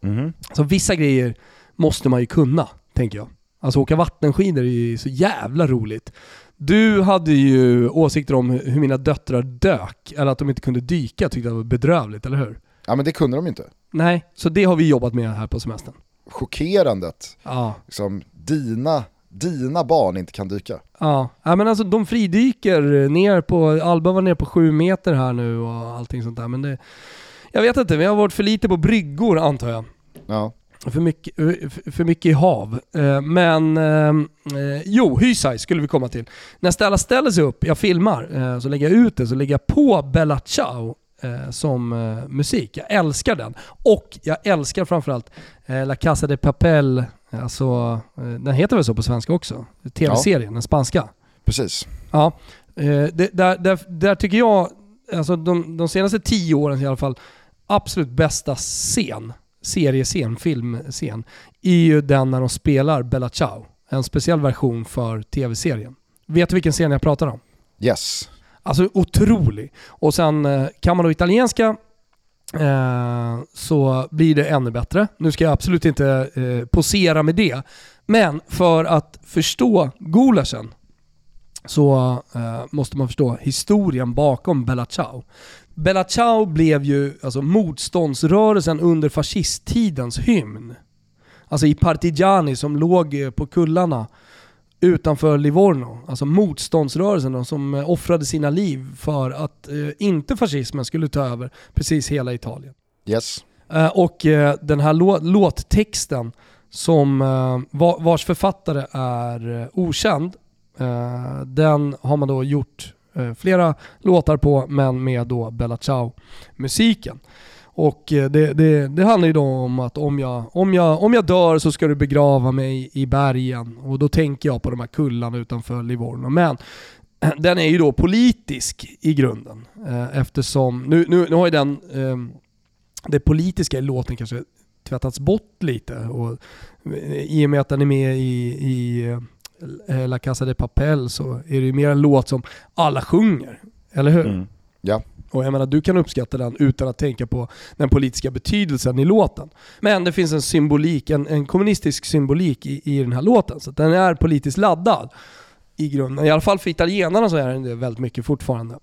Mhm. Så vissa grejer måste man ju kunna, tänker jag. Alltså åka vattenskidor är ju så jävla roligt. Du hade ju åsikter om hur mina döttrar dök, eller att de inte kunde dyka, tyckte jag var bedrövligt, eller hur? Ja men det kunde de inte. Nej, så det har vi jobbat med här på semestern. Chockerande att Ja. liksom, dina, dina barn inte kan dyka. Ja, ja men alltså de fridyker ner på, Alba var ner på sju meter här nu och allting sånt där. Men det, jag vet inte, vi har varit för lite på bryggor antar jag. Ja. För mycket, för- mycket i hav. Eh, Men, eh, eh, jo, Hysaj skulle vi komma till. När Stella ställer sig upp, jag filmar, så lägger jag ut det, så lägger jag på Bella Ciao som musik. Jag älskar den. Och jag älskar framförallt La Casa de Papel, alltså, eh, den heter väl så på svenska också? Tv-serien, den spanska. Precis. Ja, eh, det, där, där, där tycker jag, alltså de, de senaste tio åren i alla fall, absolut bästa scen, seriescen, filmscen, är ju den när de spelar Bella Ciao. En speciell version för tv-serien. Vet du vilken scen jag pratar om? Yes. Alltså otrolig. Och sen eh, kan man då italienska eh, så blir det ännu bättre. Nu ska jag absolut inte eh, posera med det. Men för att förstå gulaschen så eh, måste man förstå historien bakom Bella Ciao. Bella Ciao blev ju alltså, motståndsrörelsen under fascisttidens hymn. Alltså i Partigiani som låg eh, på kullarna utanför Livorno. Alltså motståndsrörelsen som eh, offrade sina liv för att eh, inte fascismen skulle ta över precis hela Italien. Yes. Eh, och eh, den här lå- låttexten som eh, va- vars författare är eh, okänd, den har man då gjort flera låtar på men med då Bella Ciao-musiken. Och eh, det, det, det handlar ju då om att om jag, om, jag, om jag dör så ska du begrava mig i bergen. Och då tänker jag på de här kullarna utanför Livorno. Men den är ju då politisk i grunden. Eh, eftersom, nu, nu, nu har ju den, ehm, det politiska i låten kanske tvättats bort lite. Och, eh, I och med att den är med i, i La Casa de Papel så är det ju mer en låt som alla sjunger. Eller hur? Mm. Ja. Och jag menar, du kan uppskatta den utan att tänka på den politiska betydelsen i låten. Men det finns en symbolik, en, en kommunistisk symbolik i, i den här låten. Så den är politiskt laddad i grunden. I alla fall för italienarna så är den det väldigt mycket fortfarande.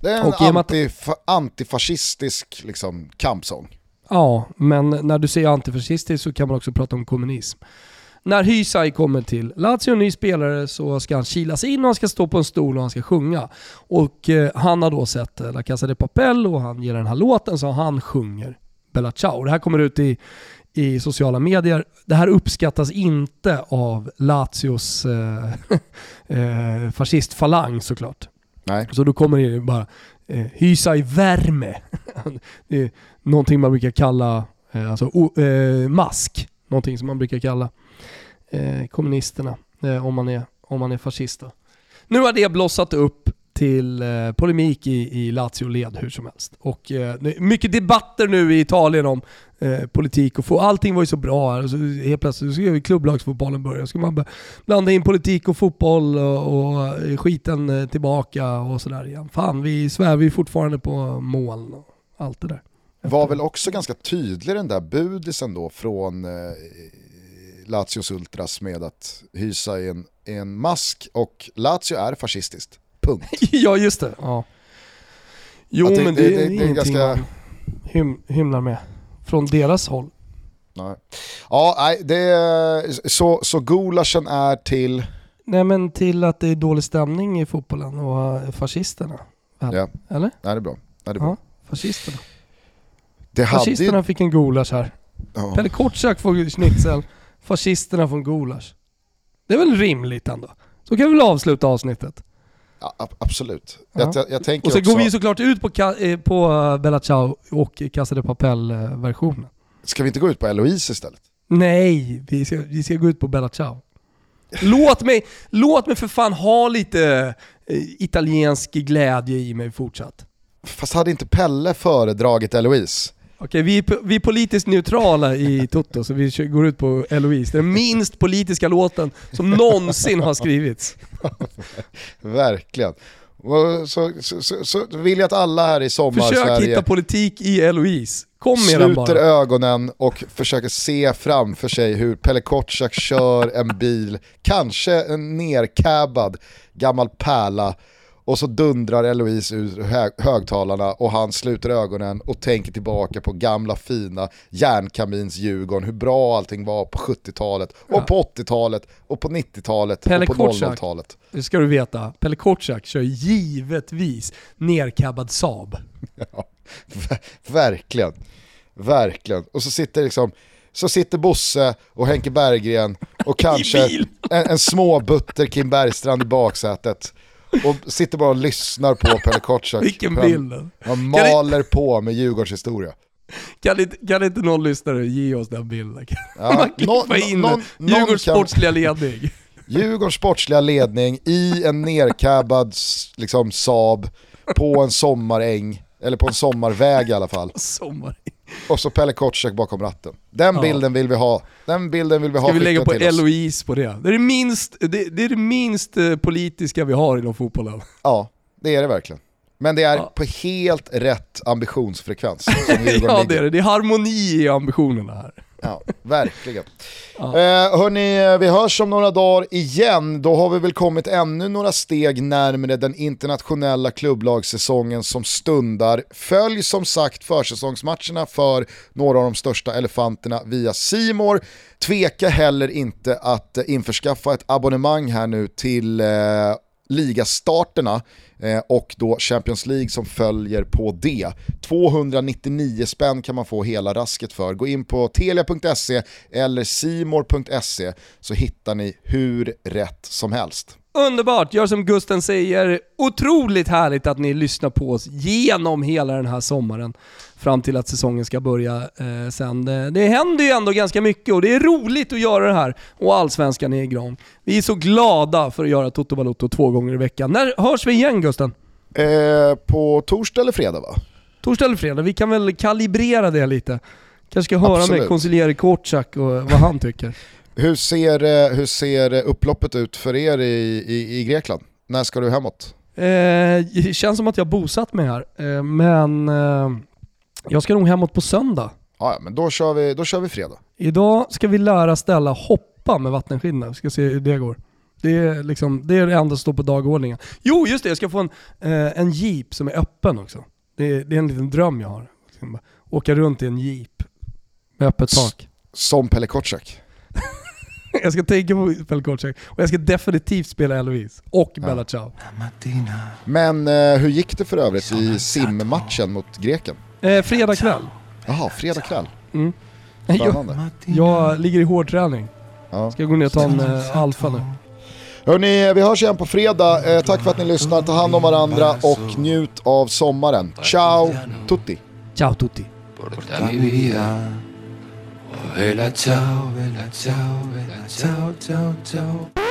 Det är en Och antifa- antifascistisk liksom, kampsång. Ja, men när du säger antifascistisk så kan man också prata om kommunism. När Hysaj kommer till Lazio, ny spelare, så ska han kilas in och han ska stå på en stol och han ska sjunga. Och eh, han har då sett eh, La Casa de Papel och han ger den här låten så han sjunger Bella Ciao. Det här kommer ut i, i sociala medier. Det här uppskattas inte av Lazios eh, eh, fascistfalang såklart. Nej. Så då kommer det bara eh, hysa i värme. det är någonting man brukar kalla eh, alltså, o, eh, mask. Någonting som man brukar kalla eh, kommunisterna eh, om, man är, om man är fascist. Då. Nu har det blossat upp till eh, polemik i, i Lazio-led hur som helst. Och eh, mycket debatter nu i Italien om eh, politik och få, allting var ju så bra här. Så helt plötsligt så ju klubblagsfotbollen börja. Ska man blanda in politik och fotboll och, och skiten eh, tillbaka och sådär igen. Fan, vi svävar ju fortfarande på moln och allt det där. Var väl också ganska tydlig den där budisen då från eh, Lazios Ultras med att hysa i en, i en mask och Lazio är fascistiskt. Punkt. ja, just det. Ja. Jo, det- men det, det- är det- det är ingenting ganska- man hym, hymlar med. Från deras håll. Nej. Ja, nej, det är, så, så gulaschen är till, Nej men till att det är dålig stämning i fotbollen och eh, fascisterna. Väl? Ja. Eller? nej det är bra. Nej, det, är bra. Ja, fascisterna. det hade Fascisterna fick en gulasch här. ja, Pelle Kortsak får schnitzel, fascisterna får en gulasch. Det är väl rimligt ändå? Så kan vi väl avsluta avsnittet? Ja, absolut. Ja. Jag, jag, tänker och så också... går vi såklart ut på, eh, på Bella Ciao och Casa de Papel-versionen. Ska vi inte gå ut på Eloise istället? Nej, vi ska, vi ska gå ut på Bella Ciao. Låt mig, låt mig för fan ha lite eh, italiensk glädje i mig fortsatt. Fast hade inte Pelle föredragit Eloise? Okej, vi, vi är politiskt neutrala i Toto, så vi går ut på Eloise. Den minst politiska låten som någonsin har skrivits. Verkligen. Så, så, så, så, vill jag att alla här i sommar Försök Sverige hitta politik i Eloise. Kom med den bara. Sluter ögonen och försöker se framför sig hur Pelle Kotschack kör en bil, kanske en nercabbad gammal pärla och så dundrar Eloise ur högtalarna och han sluter ögonen och tänker tillbaka på gamla fina järnkamins Djurgården, hur bra allting var på 70-talet och ja. på 80-talet och på 90-talet och på 00-talet. Det ska du veta, Pelle Kortsak kör givetvis nerkabbad Saab. Ja, verkligen, verkligen. Och så sitter liksom så sitter Bosse och Henke Berggren och kanske en, en småbutter Kim Bergstrand i baksätet och sitter bara och lyssnar på Pelle Kotschack. Vilken bild. Han maler på med Djurgårds historia. Kan inte, kan inte någon lyssnare ge oss den bilden? Kan ja, man klippa in någon, Djurgårds kan... sportsliga ledning? Djurgårds sportsliga ledning i en nerkabbad liksom, Saab på en sommaräng, eller på en sommarväg i alla fall. Sommaräng. Och så Pelle Kotschack bakom ratten. Den ja. bilden vill vi ha. Den bilden vill vi Ska ha Ska vi lägga på Eloise på det? Det är det, minst, det, det, är det minst eh, politiska vi har inom fotbollen. Ja, det är det verkligen. Men det är ja. på helt rätt ambitionsfrekvens. ja det är det, det är harmoni i ambitionerna här. Ja, verkligen. Ja. Eh, hörni, vi hörs om några dagar igen. Då har vi väl kommit ännu några steg närmare den internationella klubblagssäsongen som stundar. Följ som sagt försäsongsmatcherna för några av de största elefanterna via Simor. Tveka heller inte att införskaffa ett abonnemang här nu till eh, ligastarterna eh, och då Champions League som följer på det. 299 spänn kan man få hela rasket för. Gå in på telia.se eller simor.se så hittar ni hur rätt som helst. Underbart, gör som Gusten säger. Otroligt härligt att ni lyssnar på oss genom hela den här sommaren fram till att säsongen ska börja eh, sen. Det, det händer ju ändå ganska mycket och det är roligt att göra det här och allsvenskan är igång. Vi är så glada för att göra Toto Balotto två gånger i veckan. När hörs vi igen Gusten? Eh, på torsdag eller fredag va? Torsdag eller fredag, vi kan väl kalibrera det lite. Kanske ska höra Absolut. med konsigliere Kortsak och vad han tycker. hur, ser, eh, hur ser upploppet ut för er i, i, i Grekland? När ska du hemåt? Eh, det känns som att jag bosatt mig här, eh, men eh, jag ska nog hemåt på söndag. Ja, men då kör, vi, då kör vi fredag. Idag ska vi lära Stella hoppa med vattenskidorna. Vi ska se hur det går. Det är, liksom, det är det enda som står på dagordningen. Jo, just det. Jag ska få en, eh, en jeep som är öppen också. Det är, det är en liten dröm jag har. Åka runt i en jeep med öppet tak. Som Pelle Kotschack. jag ska tänka på Pelle Kotschack och jag ska definitivt spela Eloise och ja. Bella Ciao. Men eh, hur gick det för övrigt i simmatchen mot greken? Eh, fredag kväll. Jaha, fredag kväll. Mm. Jag, jag ligger i hårdträning. Ja. Ska gå ner och ta en eh, alfa nu. Hörni, vi hörs igen på fredag. Eh, tack för att ni lyssnar. Ta hand om varandra och njut av sommaren. Ciao tutti! Ciao tutti! Vela ciao, vela ciao, vela ciao, ciao, ciao.